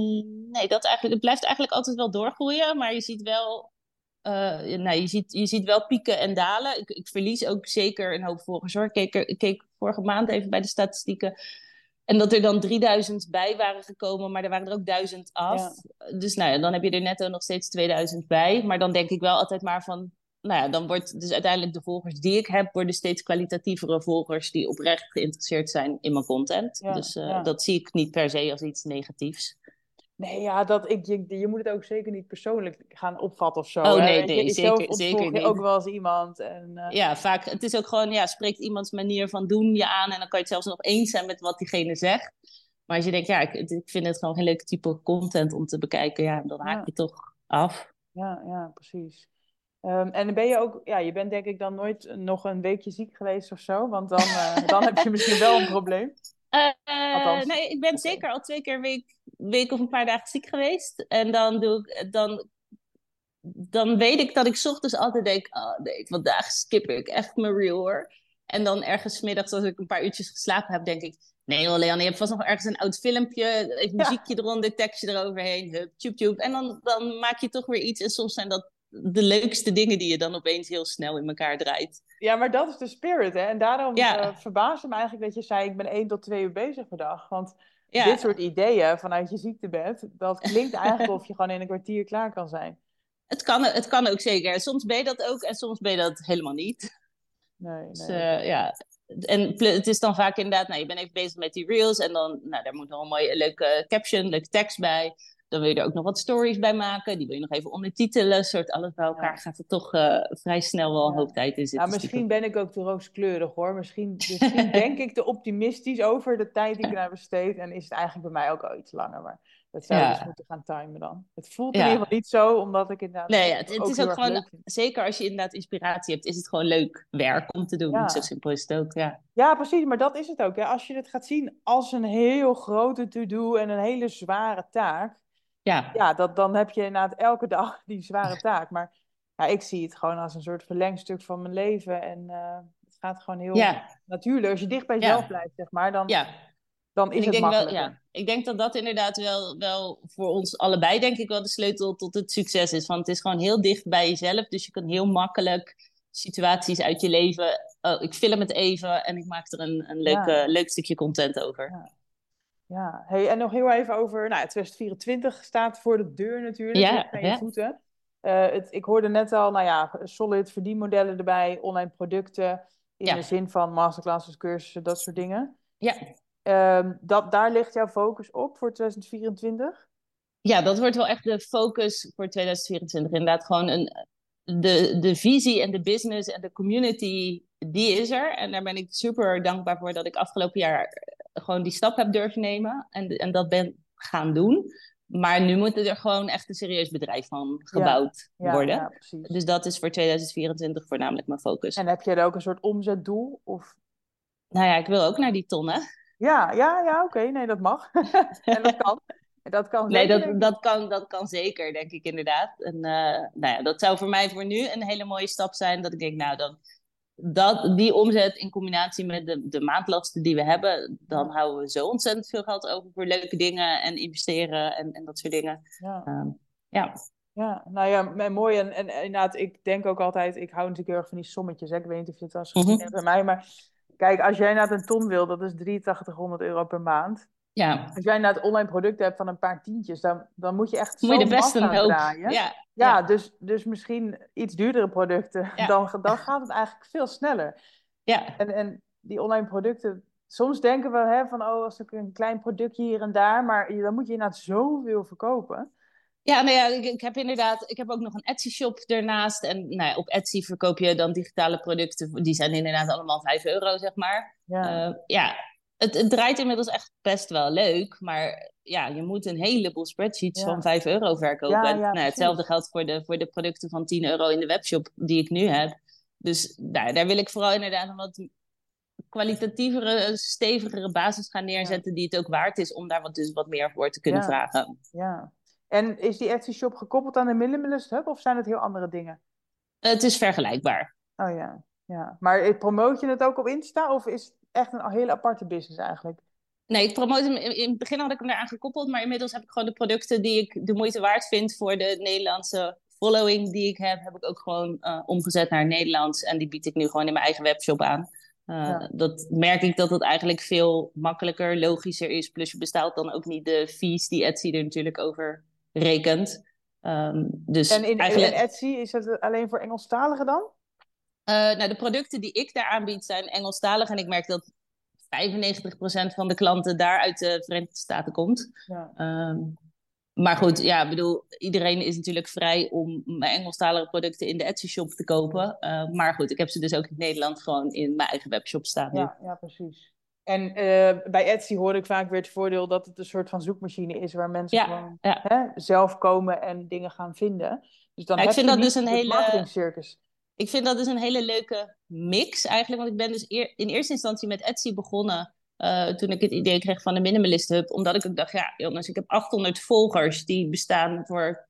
nee, dat eigenlijk, het blijft eigenlijk altijd wel doorgroeien, maar je ziet wel, uh, nou, je ziet, je ziet wel pieken en dalen. Ik, ik verlies ook zeker een hoop volgers hoor. Ik keek, ik keek vorige maand even bij de statistieken. En dat er dan 3000 bij waren gekomen, maar er waren er ook 1000 af. Dus nou ja, dan heb je er netto nog steeds 2000 bij. Maar dan denk ik wel altijd maar van, nou ja, dan wordt dus uiteindelijk de volgers die ik heb, worden steeds kwalitatievere volgers die oprecht geïnteresseerd zijn in mijn content. dus uh, dat zie ik niet per se als iets negatiefs. Nee, ja, dat, ik, je, je moet het ook zeker niet persoonlijk gaan opvatten of zo. Oh nee, nee, zeker, zeker niet. ook wel als iemand. En, uh... Ja, vaak. Het is ook gewoon, ja, spreekt iemands manier van doen je aan en dan kan je het zelfs nog eens zijn met wat diegene zegt. Maar als je denkt, ja, ik, ik vind het gewoon geen leuke type content om te bekijken, ja, dan haak je toch af. Ja, ja, precies. Um, en ben je ook, ja, je bent denk ik dan nooit nog een weekje ziek geweest of zo, want dan, uh, [LAUGHS] dan heb je misschien wel een probleem. Uh, nee, ik ben zeker al twee keer een week, week of een paar dagen ziek geweest. En dan doe ik, dan, dan weet ik dat ik ochtends altijd denk, oh nee, vandaag skip ik echt mijn real hoor. En dan ergens middags als ik een paar uurtjes geslapen heb, denk ik, nee hoor Leon, je hebt vast nog ergens een oud filmpje, even muziekje eronder, tekstje eroverheen, hup, tube. En dan, dan maak je toch weer iets en soms zijn dat de leukste dingen die je dan opeens heel snel in elkaar draait. Ja, maar dat is de spirit, hè? En daarom ja. uh, verbaasde me eigenlijk dat je zei, ik ben één tot twee uur bezig per dag. Want dit soort ideeën vanuit je ziektebed, dat klinkt eigenlijk of je gewoon in een kwartier klaar kan zijn. Het kan, het kan ook zeker. Soms ben je dat ook en soms ben je dat helemaal niet. Nee, nee. Dus, ja. En het is dan vaak inderdaad, nou, je bent even bezig met die reels en dan, nou, daar moet nog een mooie leuke caption, leuke tekst bij. Dan wil je er ook nog wat stories bij maken. Die wil je nog even ondertitelen. Soort alles bij elkaar gaat er toch uh, vrij snel wel een hoop tijd in zitten. Ja, misschien ben ik ook te rooskleurig hoor. Misschien, [LAUGHS] misschien denk ik te optimistisch over de tijd die ik daar besteed. En is het eigenlijk bij mij ook al iets langer. Maar dat zou je dus moeten gaan timen dan. Het voelt in ieder geval niet zo, omdat ik inderdaad. Nee, ja, het, het is ook gewoon, zeker als je inderdaad inspiratie hebt, is het gewoon leuk werk om te doen. Zo simpel is het ook. Ja. ja, precies, maar dat is het ook. Hè. Als je het gaat zien als een heel grote to-do en een hele zware taak, ja, ja dat, dan heb je inderdaad elke dag [LAUGHS] die zware taak. Maar ja, ik zie het gewoon als een soort verlengstuk van mijn leven. En uh, het gaat gewoon heel ja. natuurlijk. Als je dicht bij jezelf blijft, zeg maar, dan, ja. dan is ik het denk makkelijker. Wel, ja. Ik denk dat dat inderdaad wel, wel voor ons allebei, denk ik, wel de sleutel tot het succes is. Want het is gewoon heel dicht bij jezelf. Dus je kan heel makkelijk situaties uit je leven. Oh, ik film het even en ik maak er een, een leuk, leuk stukje content over. Ja. Hey, en nog heel even over, nou, 2024 staat voor de deur natuurlijk, ja, aan je voeten. Uh, het, ik hoorde net al, nou ja, solid verdienmodellen erbij, online producten, in de zin van masterclasses, cursussen, dat soort dingen. Ja. ehm, dat, daar ligt jouw focus op voor 2024? Ja, dat wordt wel echt de focus voor 2024. Inderdaad, gewoon een, de, de visie en de business en de community, die is er. En daar ben ik super dankbaar voor dat ik afgelopen jaar gewoon die stap heb durven nemen en, en dat ben gaan doen. Maar nu moet er gewoon echt een serieus bedrijf van gebouwd worden. Ja, dus dat is voor 2024 voornamelijk mijn focus. En heb je er ook een soort omzetdoel? Of... Nou ja, ik wil ook naar die tonnen. Ja, ja, ja oké. Nee, dat mag. [LAUGHS] en dat kan. Dat kan nee, dat, dat, kan, dat kan zeker, denk ik inderdaad. En uh, nou ja, dat zou voor mij voor nu een hele mooie stap zijn. Dat ik denk, nou, dan, dat, die omzet in combinatie met de, de maandlasten die we hebben, dan houden we zo ontzettend veel geld over voor leuke dingen en investeren en, en dat soort dingen. Ja. Uh, ja. Ja, nou ja, mooi. En, en inderdaad, ik denk ook altijd, ik hou natuurlijk heel erg van die sommetjes. Hè? Ik weet niet of je het was mm bij mij, maar kijk, als jij naar een ton wil, dat is 8300 euro per maand. Ja. Als jij nou het online product hebt van een paar tientjes, dan, dan moet je echt moet je de beste draaien. Ja, ja, Dus, dus misschien iets duurdere producten, dan, dan gaat het eigenlijk veel sneller. Ja. En, en die online producten, soms denken we hè, van, oh, als ik een klein productje hier en daar, maar dan moet je inderdaad zoveel verkopen. Ja, nou ja, ik, ik, heb inderdaad, ik heb ook nog een Etsy-shop ernaast. En nou ja, op Etsy verkoop je dan digitale producten. Die zijn inderdaad allemaal 5 euro, zeg maar. Ja, uh, ja het, het, draait inmiddels echt best wel leuk, maar ja, je moet een heleboel spreadsheets van 5 euro verkopen. Ja, nou, hetzelfde geldt voor de, voor de producten van 10 euro in de webshop die ik nu heb. Dus daar, daar wil ik vooral inderdaad een wat kwalitatievere, stevigere basis gaan neerzetten die het ook waard is om daar wat, dus wat meer voor te kunnen vragen. Ja. En is die Etsy shop gekoppeld aan de Minimalist Hub of zijn het heel andere dingen? Het is vergelijkbaar. Oh ja, ja. Maar promoot je het ook op Insta of is echt een hele aparte business eigenlijk. Nee, ik promote hem. In het begin had ik hem eraan gekoppeld, maar inmiddels heb ik gewoon de producten die ik de moeite waard vind voor de Nederlandse following die ik heb, heb ik ook gewoon uh, omgezet naar Nederlands. En die bied ik nu gewoon in mijn eigen webshop aan. Uh, Dat merk ik dat het eigenlijk veel makkelijker, logischer is. Plus je bestaat dan ook niet de fees die Etsy er natuurlijk over rekent. Um, dus en in, eigenlijk... in Etsy is het alleen voor Engelstaligen dan? Uh, nou, de producten die ik daar aanbied zijn Engelstalig. En ik merk dat 95% van de klanten daar uit de Verenigde Staten komt. Ja. Um, maar goed, ja, bedoel, iedereen is natuurlijk vrij om mijn Engelstalige producten in de Etsy shop te kopen. Uh, maar goed, ik heb ze dus ook in Nederland gewoon in mijn eigen webshop staan. Ja, ja precies. En uh, bij Etsy hoor ik vaak weer het voordeel dat het een soort van zoekmachine is waar mensen ja, gewoon ja. Hè, zelf komen en dingen gaan vinden. Dus dan ja, ik vind dat dus een hele ik vind dat dus een hele leuke mix eigenlijk. Want ik ben dus in eerste instantie met Etsy begonnen. Uh, toen ik het idee kreeg van de Minimalist Hub. Omdat ik ook dacht, ja jongens, ik heb 800 volgers. Die bestaan voor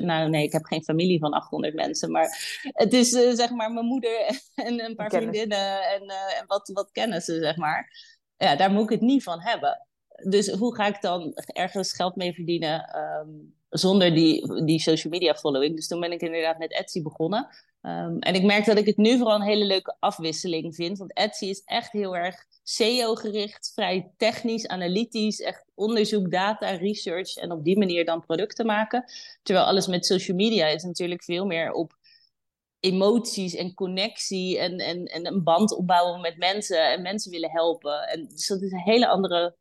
80%. Nou nee, ik heb geen familie van 800 mensen. Maar het is uh, zeg maar mijn moeder [LAUGHS] en een paar vriendinnen. En, uh, en wat, wat kennissen, zeg maar. Ja, daar moet ik het niet van hebben. Dus hoe ga ik dan ergens geld mee verdienen um, zonder die, die social media following? Dus toen ben ik inderdaad met Etsy begonnen. Um, en ik merk dat ik het nu vooral een hele leuke afwisseling vind. Want Etsy is echt heel erg SEO-gericht, vrij technisch, analytisch, echt onderzoek, data, research en op die manier dan producten maken. Terwijl alles met social media is natuurlijk veel meer op emoties en connectie en, en, en een band opbouwen met mensen en mensen willen helpen. En dus dat is een hele andere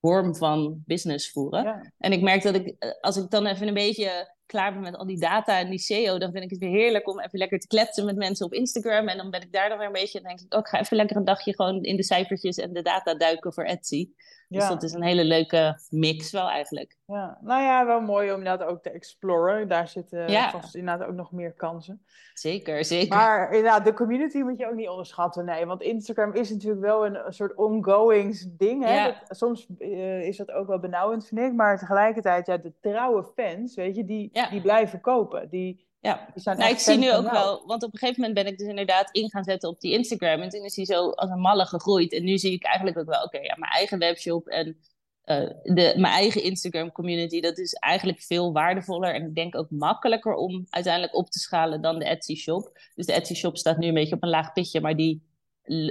vorm van business voeren. En ik merk dat ik, eh, als ik dan even een beetje klaar ben met al die data en die SEO, dan vind ik het weer heerlijk om even lekker te kletsen met mensen op Instagram. En dan ben ik daar dan weer een beetje, dan denk ik, oh, ik ga even lekker een dagje gewoon in de cijfertjes en de data duiken voor Etsy. Dus dat is een hele leuke mix wel eigenlijk. Ja, nou ja, wel mooi om inderdaad ook te exploren. Daar zitten ja. vast inderdaad ook nog meer kansen. Zeker, zeker. Maar inderdaad, de community moet je ook niet onderschatten. Nee, want Instagram is natuurlijk wel een, soort ongoing ding. Hè? Dat, soms uh, is dat ook wel benauwend, vind ik. Maar tegelijkertijd, ja, de trouwe fans, weet je, die, die blijven kopen. Die, ja, nou, ik zie nu ook wel, want op een gegeven moment ben ik dus inderdaad in gaan zetten op die Instagram. En toen is die zo als een malle gegroeid. En nu zie ik eigenlijk ook wel, oké, ja, mijn eigen webshop en uh, de, mijn eigen Instagram community, dat is eigenlijk veel waardevoller. En ik denk ook makkelijker om uiteindelijk op te schalen dan de Etsy shop. Dus de Etsy shop staat nu een beetje op een laag pitje, maar die,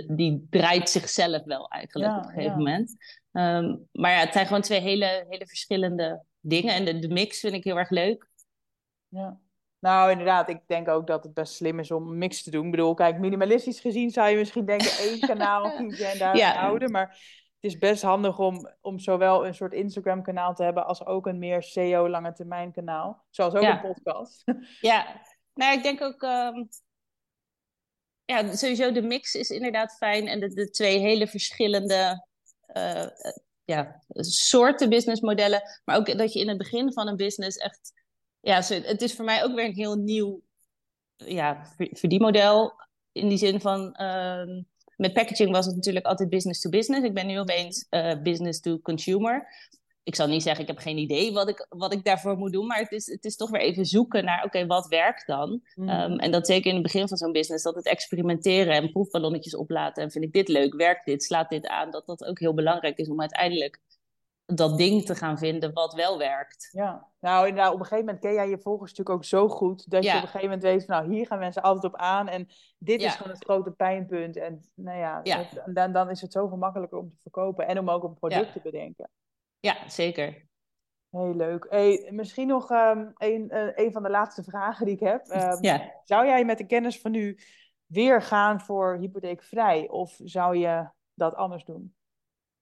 die draait zichzelf wel eigenlijk op een gegeven moment. Um, maar ja, het zijn gewoon twee hele, hele verschillende dingen. En de, de mix vind ik heel erg leuk. Ja. Nou, inderdaad, ik denk ook dat het best slim is om een mix te doen. Ik bedoel, kijk, minimalistisch gezien zou je misschien denken één [LAUGHS] kanaal en daar houden. Maar het is best handig om, om zowel een soort Instagram kanaal te hebben als ook een meer SEO lange termijn kanaal. Zoals ook een podcast. [LAUGHS] Ja, nou ik denk ook... Um... Ja, sowieso de mix is inderdaad fijn. En de, de twee hele verschillende uh, ja, soorten businessmodellen. Maar ook dat je in het begin van een business echt... Ja, het is voor mij ook weer een heel nieuw ja, verdienmodel. In die zin van... Uh, met packaging was het natuurlijk altijd business to business. Ik ben nu opeens uh, business to consumer. Ik zal niet zeggen, ik heb geen idee wat ik, wat ik daarvoor moet doen. Maar het is, het is toch weer even zoeken naar, oké, wat werkt dan? Mm. Um, en dat zeker in het begin van zo'n business, dat het experimenteren en proefballonnetjes oplaten. En vind ik dit leuk, werkt dit, slaat dit aan? Dat dat ook heel belangrijk is om uiteindelijk dat ding te gaan vinden wat wel werkt. Ja, nou inderdaad, op een gegeven moment ken jij je volgers natuurlijk ook zo goed dat je op een gegeven moment weet van nou hier gaan mensen altijd op aan en dit is gewoon het grote pijnpunt en nou ja, ja. dan, dan is het zoveel makkelijker om te verkopen en om ook een product te bedenken. Ja, zeker. Heel leuk. Hey, misschien nog um, een, uh, een van de laatste vragen die ik heb. [LAUGHS] Um, zou jij met de kennis van nu weer gaan voor hypotheekvrij of zou je dat anders doen?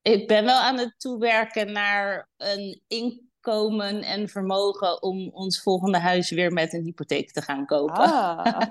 Ik ben wel aan het toewerken naar een inkomen en vermogen om ons volgende huis weer met een hypotheek te gaan kopen. Ah.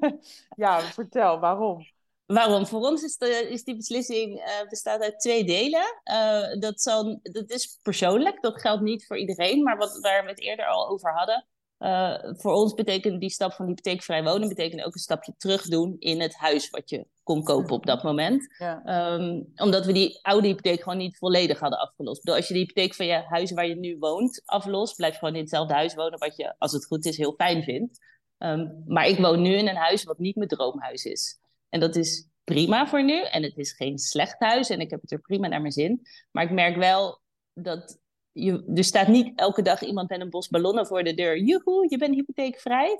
[LAUGHS] ja, vertel, waarom? Waarom? Voor ons is, de, is die beslissing uh, bestaat uit twee delen. Uh, dat, zal, dat is persoonlijk, dat geldt niet voor iedereen, maar wat, waar we het eerder al over hadden. Uh, voor ons betekent die stap van hypotheekvrij wonen betekent ook een stapje terug doen in het huis wat je kon kopen op dat moment. Ja. Um, omdat we die oude hypotheek gewoon niet volledig hadden afgelost. Als je de hypotheek van je huis waar je nu woont aflost, blijf je gewoon in hetzelfde huis wonen wat je, als het goed is, heel fijn vindt. Um, maar ik woon nu in een huis wat niet mijn droomhuis is. En dat is prima voor nu. En het is geen slecht huis en ik heb het er prima naar mijn zin. Maar ik merk wel dat je, er staat niet elke dag iemand met een bos ballonnen voor de deur. Joehoe, je bent hypotheekvrij.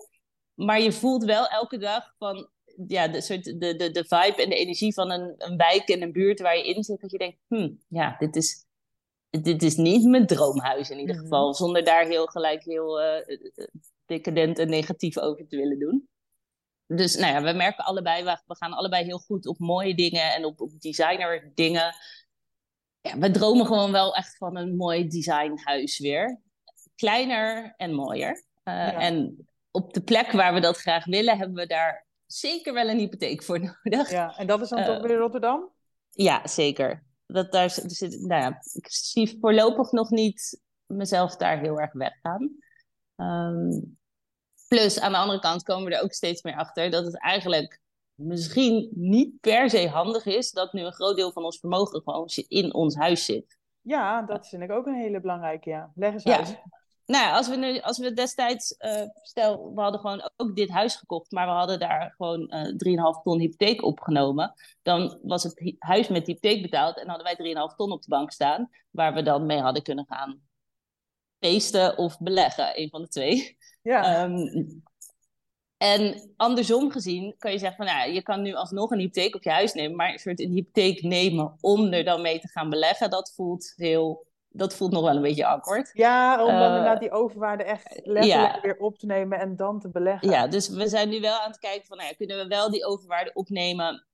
Maar je voelt wel elke dag van ja, de, soort, de, de, de vibe en de energie van een, een wijk en een buurt waar je in zit. Dat je denkt, hm, ja, dit is, dit is niet mijn droomhuis in ieder mhm. geval. Zonder daar heel gelijk heel uh, decadent en negatief over te willen doen. Dus nou ja, we merken allebei, we, we gaan allebei heel goed op mooie dingen en op, op designer dingen ja, we dromen gewoon wel echt van een mooi designhuis weer. Kleiner en mooier. Uh, En op de plek waar we dat graag willen, hebben we daar zeker wel een hypotheek voor [LAUGHS] nodig. Ja, en dat is dan uh, toch weer Rotterdam? Ja, zeker. Dat daar zit, nou ja, ik zie voorlopig nog niet mezelf daar heel erg weggaan. Um, plus, aan de andere kant komen we er ook steeds meer achter dat het eigenlijk misschien niet per se handig is dat nu een groot deel van ons vermogen gewoon in ons huis zit. Ja, dat vind ik ook een hele belangrijke, ja. Leg eens uit. Nou, als we, nu, als we destijds, uh, stel, we hadden gewoon ook dit huis gekocht, maar we hadden daar gewoon uh, eh, 3,5 ton hypotheek opgenomen, dan was het huis met hypotheek betaald en hadden wij 3,5 ton op de bank staan, waar we dan mee hadden kunnen gaan feesten of beleggen, een van de twee. Ja. Um, en andersom gezien kan je zeggen van, nou, je kan nu alsnog een hypotheek op je huis nemen, maar een soort een hypotheek nemen om er dan mee te gaan beleggen, dat voelt heel, dat voelt nog wel een beetje akkoord. Ja, om dan uh, inderdaad die overwaarde echt letterlijk weer op te nemen en dan te beleggen. Ja, dus we zijn nu wel aan het kijken van, nou ja, kunnen we wel die overwaarde opnemen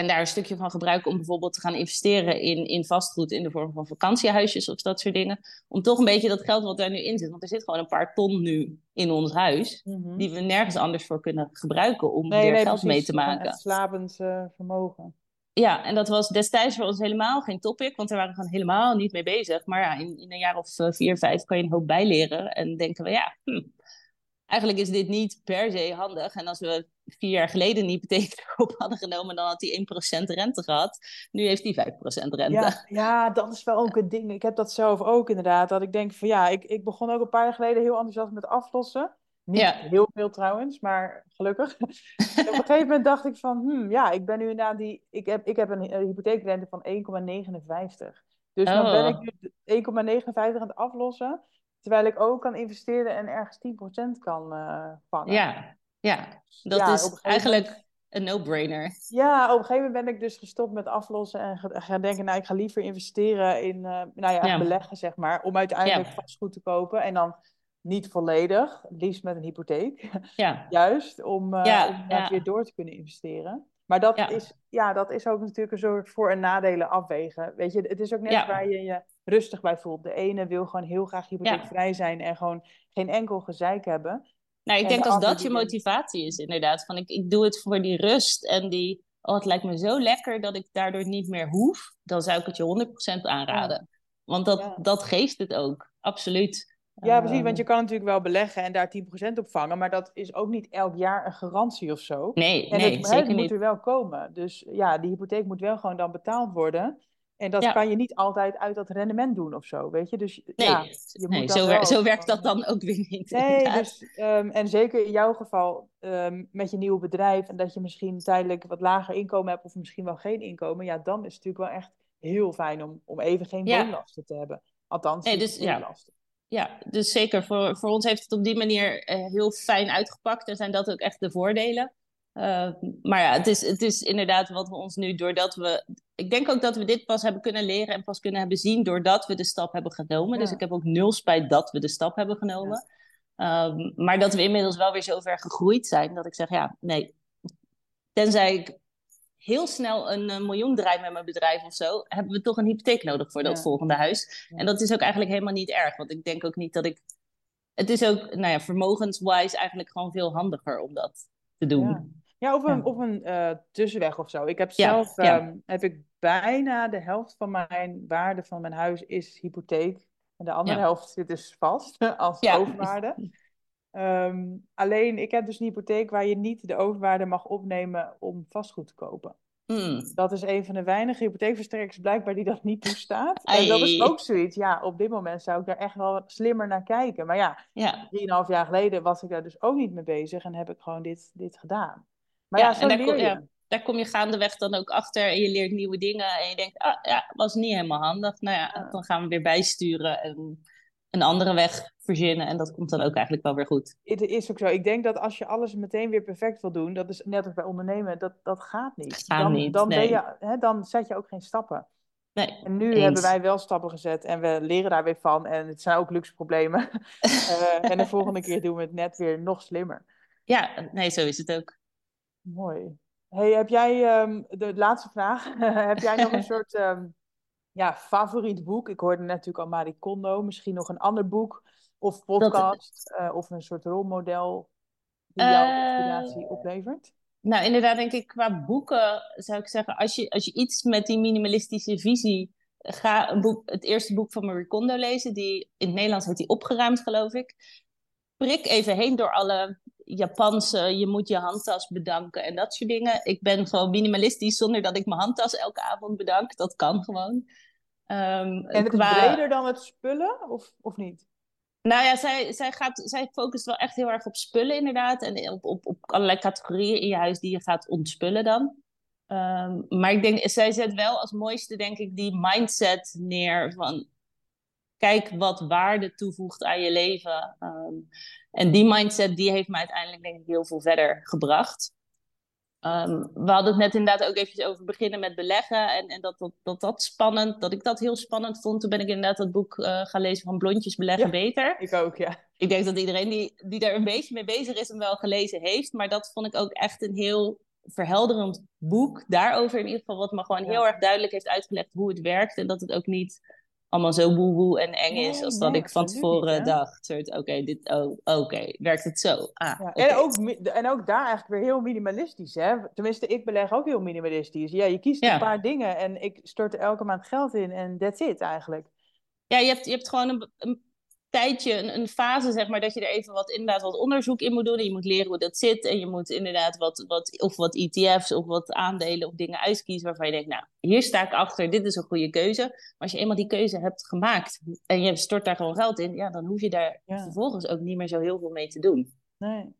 en daar een stukje van gebruiken om bijvoorbeeld te gaan investeren in, in vastgoed in de vorm van vakantiehuisjes of dat soort dingen. Om toch een beetje dat geld wat daar nu in zit. Want er zit gewoon een paar ton nu in ons huis. Mhm. Die we nergens anders voor kunnen gebruiken om weer geld mee te maken. Een slapend uh, vermogen. Ja, en dat was destijds voor ons helemaal geen topic, want we waren gewoon helemaal niet mee bezig. Maar ja, in, in een jaar of uh, vier, vijf kan je een hoop bijleren. En denken we, ja, hm, eigenlijk is dit niet per se handig. En als we vier jaar geleden een hypotheek [LAUGHS] op hadden genomen, dan had hij 1% rente gehad. Nu heeft hij 5% rente. Ja, ja, dat is wel ook een ding. Ik heb dat zelf ook inderdaad. Dat ik denk van ja, ik, ik begon ook een paar jaar geleden heel enthousiast met aflossen. Niet ja. heel veel trouwens, maar gelukkig. op een gegeven moment dacht ik van, hmm, ja, ik ben nu inderdaad die... Ik heb, ik heb een, hypotheekrente van 1,59. Dus dan ben ik nu 1,59 aan het aflossen. Terwijl ik ook kan investeren en ergens 10% kan uh, vangen. Ja, ja. dat is eigenlijk een no-brainer. Ja, op een gegeven moment ben ik dus gestopt met aflossen en gaan denken, nou, ik ga liever investeren in, uh, nou ja, beleggen, zeg maar, om uiteindelijk vastgoed te kopen. En dan niet volledig, liefst met een hypotheek. Ja. [LAUGHS] Juist, om, uh, om weer door te kunnen investeren. Maar dat, Is, ja, dat is ook natuurlijk een soort voor- en nadelen afwegen. Weet je, het is ook net waar je je rustig bij voelt. De ene wil gewoon heel graag hypotheekvrij zijn en gewoon geen enkel gezeik hebben. Nou, ik denk als dat je motivatie is, inderdaad. Van ik, ik doe het voor die rust en die. Oh, het lijkt me zo lekker dat ik daardoor niet meer hoef. Dan zou ik het je 100% aanraden. Want dat, dat geeft het ook, absoluut. Ja, precies, want ehm. je kan natuurlijk wel beleggen en daar 10% op vangen, maar dat is ook niet elk jaar een garantie of zo. Nee, en nee, het, zeker het moet er wel komen. Dus ja, die hypotheek moet wel gewoon dan betaald worden. En dat kan je niet altijd uit dat rendement doen of zo, weet je? Dus nee, ja, je nee moet zo, zo werkt dat dan ook weer niet. Nee, dus, um, en zeker in jouw geval um, met je nieuwe bedrijf en dat je misschien tijdelijk wat lager inkomen hebt of misschien wel geen inkomen, ja, dan is het natuurlijk wel echt heel fijn om, om even geen woonlasten te hebben. Althans, nee, dus, ja. Ja, dus zeker. Voor, voor ons heeft het op die manier uh, heel fijn uitgepakt en zijn dat ook echt de voordelen. Uh, maar ja, het is, het is inderdaad wat we ons nu, doordat we. Ik denk ook dat we dit pas hebben kunnen leren en pas kunnen hebben zien doordat we de stap hebben genomen. Dus ik heb ook nul spijt dat we de stap hebben genomen. Ja. Um, maar dat we inmiddels wel weer zo ver gegroeid zijn dat ik zeg, ja, nee. Tenzij ik heel snel een, een miljoen draai met mijn bedrijf of zo, hebben we toch een hypotheek nodig voor dat volgende huis. En dat is ook eigenlijk helemaal niet erg, want ik denk ook niet dat ik. Het is ook, nou ja, vermogenswise eigenlijk gewoon veel handiger om dat te doen. Ja, of een, Of een uh, tussenweg of zo. Ik heb zelf ehm, heb ik bijna de helft van mijn waarde van mijn huis is hypotheek. En de andere helft zit dus vast als overwaarde. [LAUGHS] Ehm, alleen, ik heb dus een hypotheek waar je niet de overwaarde mag opnemen om vastgoed te kopen. Hmm. Dat is een van de weinige hypotheekverstrekkers blijkbaar die dat niet toestaat. En dat is ook zoiets. Ja, op dit moment zou ik daar echt wel slimmer naar kijken. Maar ja, ja. drieënhalf jaar geleden was ik daar dus ook niet mee bezig en heb ik gewoon dit, dit gedaan. Maar ja, zo daar, leer kom, je. Ja, daar kom je gaandeweg dan ook achter en je leert nieuwe dingen. En je denkt, ah ja, was niet helemaal handig. Nou ja, dan gaan we weer bijsturen en een andere weg verzinnen. En dat komt dan ook eigenlijk wel weer goed. Het is ook zo. Ik denk dat als je alles meteen weer perfect wil doen, dat is net als bij ondernemen, dat, dat gaat niet. Gaat dan, niet, dan, ben je, hè, dan zet je ook geen stappen. Nee, en nu hebben wij wel stappen gezet en we leren daar weer van. En het zijn ook luxe problemen. uh, [LAUGHS] en de volgende keer doen we het net weer nog slimmer. Ja, nee, zo is het ook. Mooi. Hey, heb jij, um, de laatste vraag, [LAUGHS] heb jij nog een [LAUGHS] soort um, ja, favoriet boek? Ik hoorde natuurlijk al Marie Kondo, misschien nog een ander boek of podcast uh, of een soort rolmodel die jouw inspiratie oplevert? Nou, inderdaad, denk ik qua boeken zou ik zeggen, als je, als je iets met die minimalistische visie, ga een boek, het eerste boek van Marie Kondo lezen, die in het Nederlands heet die Opgeruimd, geloof ik. Prik even heen door alle Japanse, je moet je handtas bedanken en dat soort dingen. Ik ben gewoon minimalistisch zonder dat ik mijn handtas elke avond bedank. Dat kan gewoon. Um, en het qua... is breder dan het spullen, of, of niet? Nou ja, zij, zij, gaat, zij focust wel echt heel erg op spullen inderdaad. En op, op, op allerlei categorieën in je huis die je gaat ontspullen dan. Um, maar ik denk, zij zet wel als mooiste denk ik die mindset neer van... Kijk wat waarde toevoegt aan je leven. Um, en die mindset die heeft me uiteindelijk denk ik heel veel verder gebracht. Um, we hadden het net inderdaad ook eventjes over beginnen met beleggen. En, en dat, dat, dat, dat spannend, dat ik dat heel spannend vond. Toen ben ik inderdaad dat boek uh, gaan lezen van Blondjes beleggen beter. Ik ook, ja. Ik denk dat iedereen die, die daar een beetje mee bezig is hem wel gelezen heeft. Maar dat vond ik ook echt een heel verhelderend boek. Daarover in ieder geval wat me gewoon heel erg duidelijk heeft uitgelegd hoe het werkt. En dat het ook niet allemaal zo woe en eng is. als dat ik van tevoren dacht. Oké, dit, oh, oké, werkt het zo? Ah, en, ook, en ook daar eigenlijk weer heel minimalistisch. Hè? Tenminste, ik beleg ook heel minimalistisch. Ja, je kiest een paar dingen en ik stort er elke maand geld in en that's it eigenlijk. Ja, je hebt, je hebt gewoon een, een tijdje, een, een, fase, zeg maar, dat je er even wat inderdaad wat onderzoek in moet doen. En je moet leren hoe dat zit. En je moet inderdaad wat, wat, of wat ETF's of wat aandelen of dingen uitkiezen waarvan je denkt, nou, hier sta ik achter, dit is een goede keuze. Maar als je eenmaal die keuze hebt gemaakt en je stort daar gewoon geld in, ja, dan hoef je daar vervolgens ook niet meer zo heel veel mee te doen. Nee,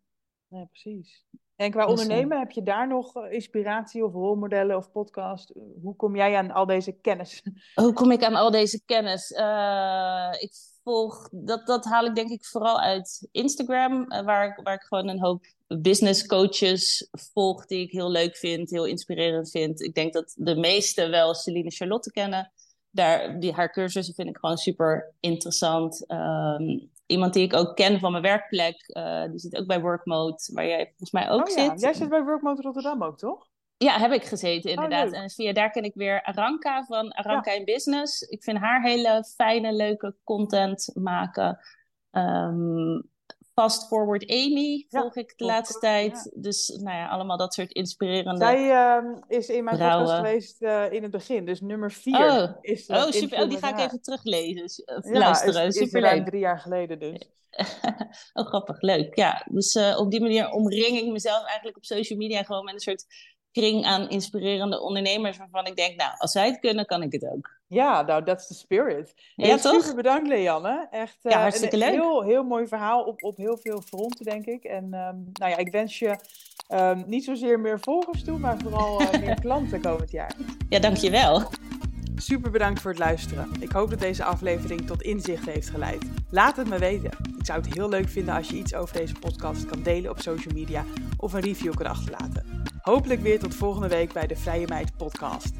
nee precies. En qua dus, eh, ondernemen, heb je daar nog eh, inspiratie of rolmodellen of podcast? Hoe kom jij aan al deze kennis? Hoe kom ik aan al deze kennis? Uh, ik volg, dat, dat haal ik denk ik vooral uit Instagram, waar, ik, waar ik gewoon een hoop business coaches volg die ik heel leuk vind, heel inspirerend vind. Ik denk dat de meeste wel Celine Charlotte kennen. Daar, die, haar cursussen vind ik gewoon super interessant. Um, iemand die ik ook ken van mijn werkplek. Uh, die zit ook bij Workmode, waar jij volgens mij ook oh, ja. zit. Jij zit bij Workmode Rotterdam ook, toch? Ja, heb ik gezeten inderdaad. leuk. en via daar ken ik weer Aranka van Aranka Ja. in Business. Ik vind haar hele fijne, leuke content maken. Ehm, Fast Forward Amy Ja, volg ik de laatste tijd. Dus nou ja, allemaal dat soort inspirerende... Zij ehm, is in mijn podcast geweest eh, in het begin, dus nummer vier Oh, is eh, oh, super. Oh, die ga ik even teruglezen. Ja, luisteren. is, drie jaar geleden dus. [LAUGHS] Oh, grappig, leuk. Ja, dus eh, op die manier omring ik mezelf eigenlijk op social media gewoon met een soort kring aan inspirerende ondernemers waarvan ik denk, nou, als zij het kunnen, kan ik het ook. Ja, nou, that's the spirit. Ja, Hey, toch? Super bedankt, Leanne. Echt Ja, eh, hartstikke een leuk. heel, heel mooi verhaal op, op heel veel fronten, denk ik. En ehm, nou ja, ik wens je ehm, niet zozeer meer volgers toe, maar vooral eh, meer [LAUGHS] klanten komend jaar. Ja, dankjewel. Super bedankt voor het luisteren. Ik hoop dat deze aflevering tot inzicht heeft geleid. Laat het me weten. Ik zou het heel leuk vinden als je iets over deze podcast kan delen op social media of een review kan achterlaten. Hopelijk weer tot volgende week bij de Vrije Meid Podcast.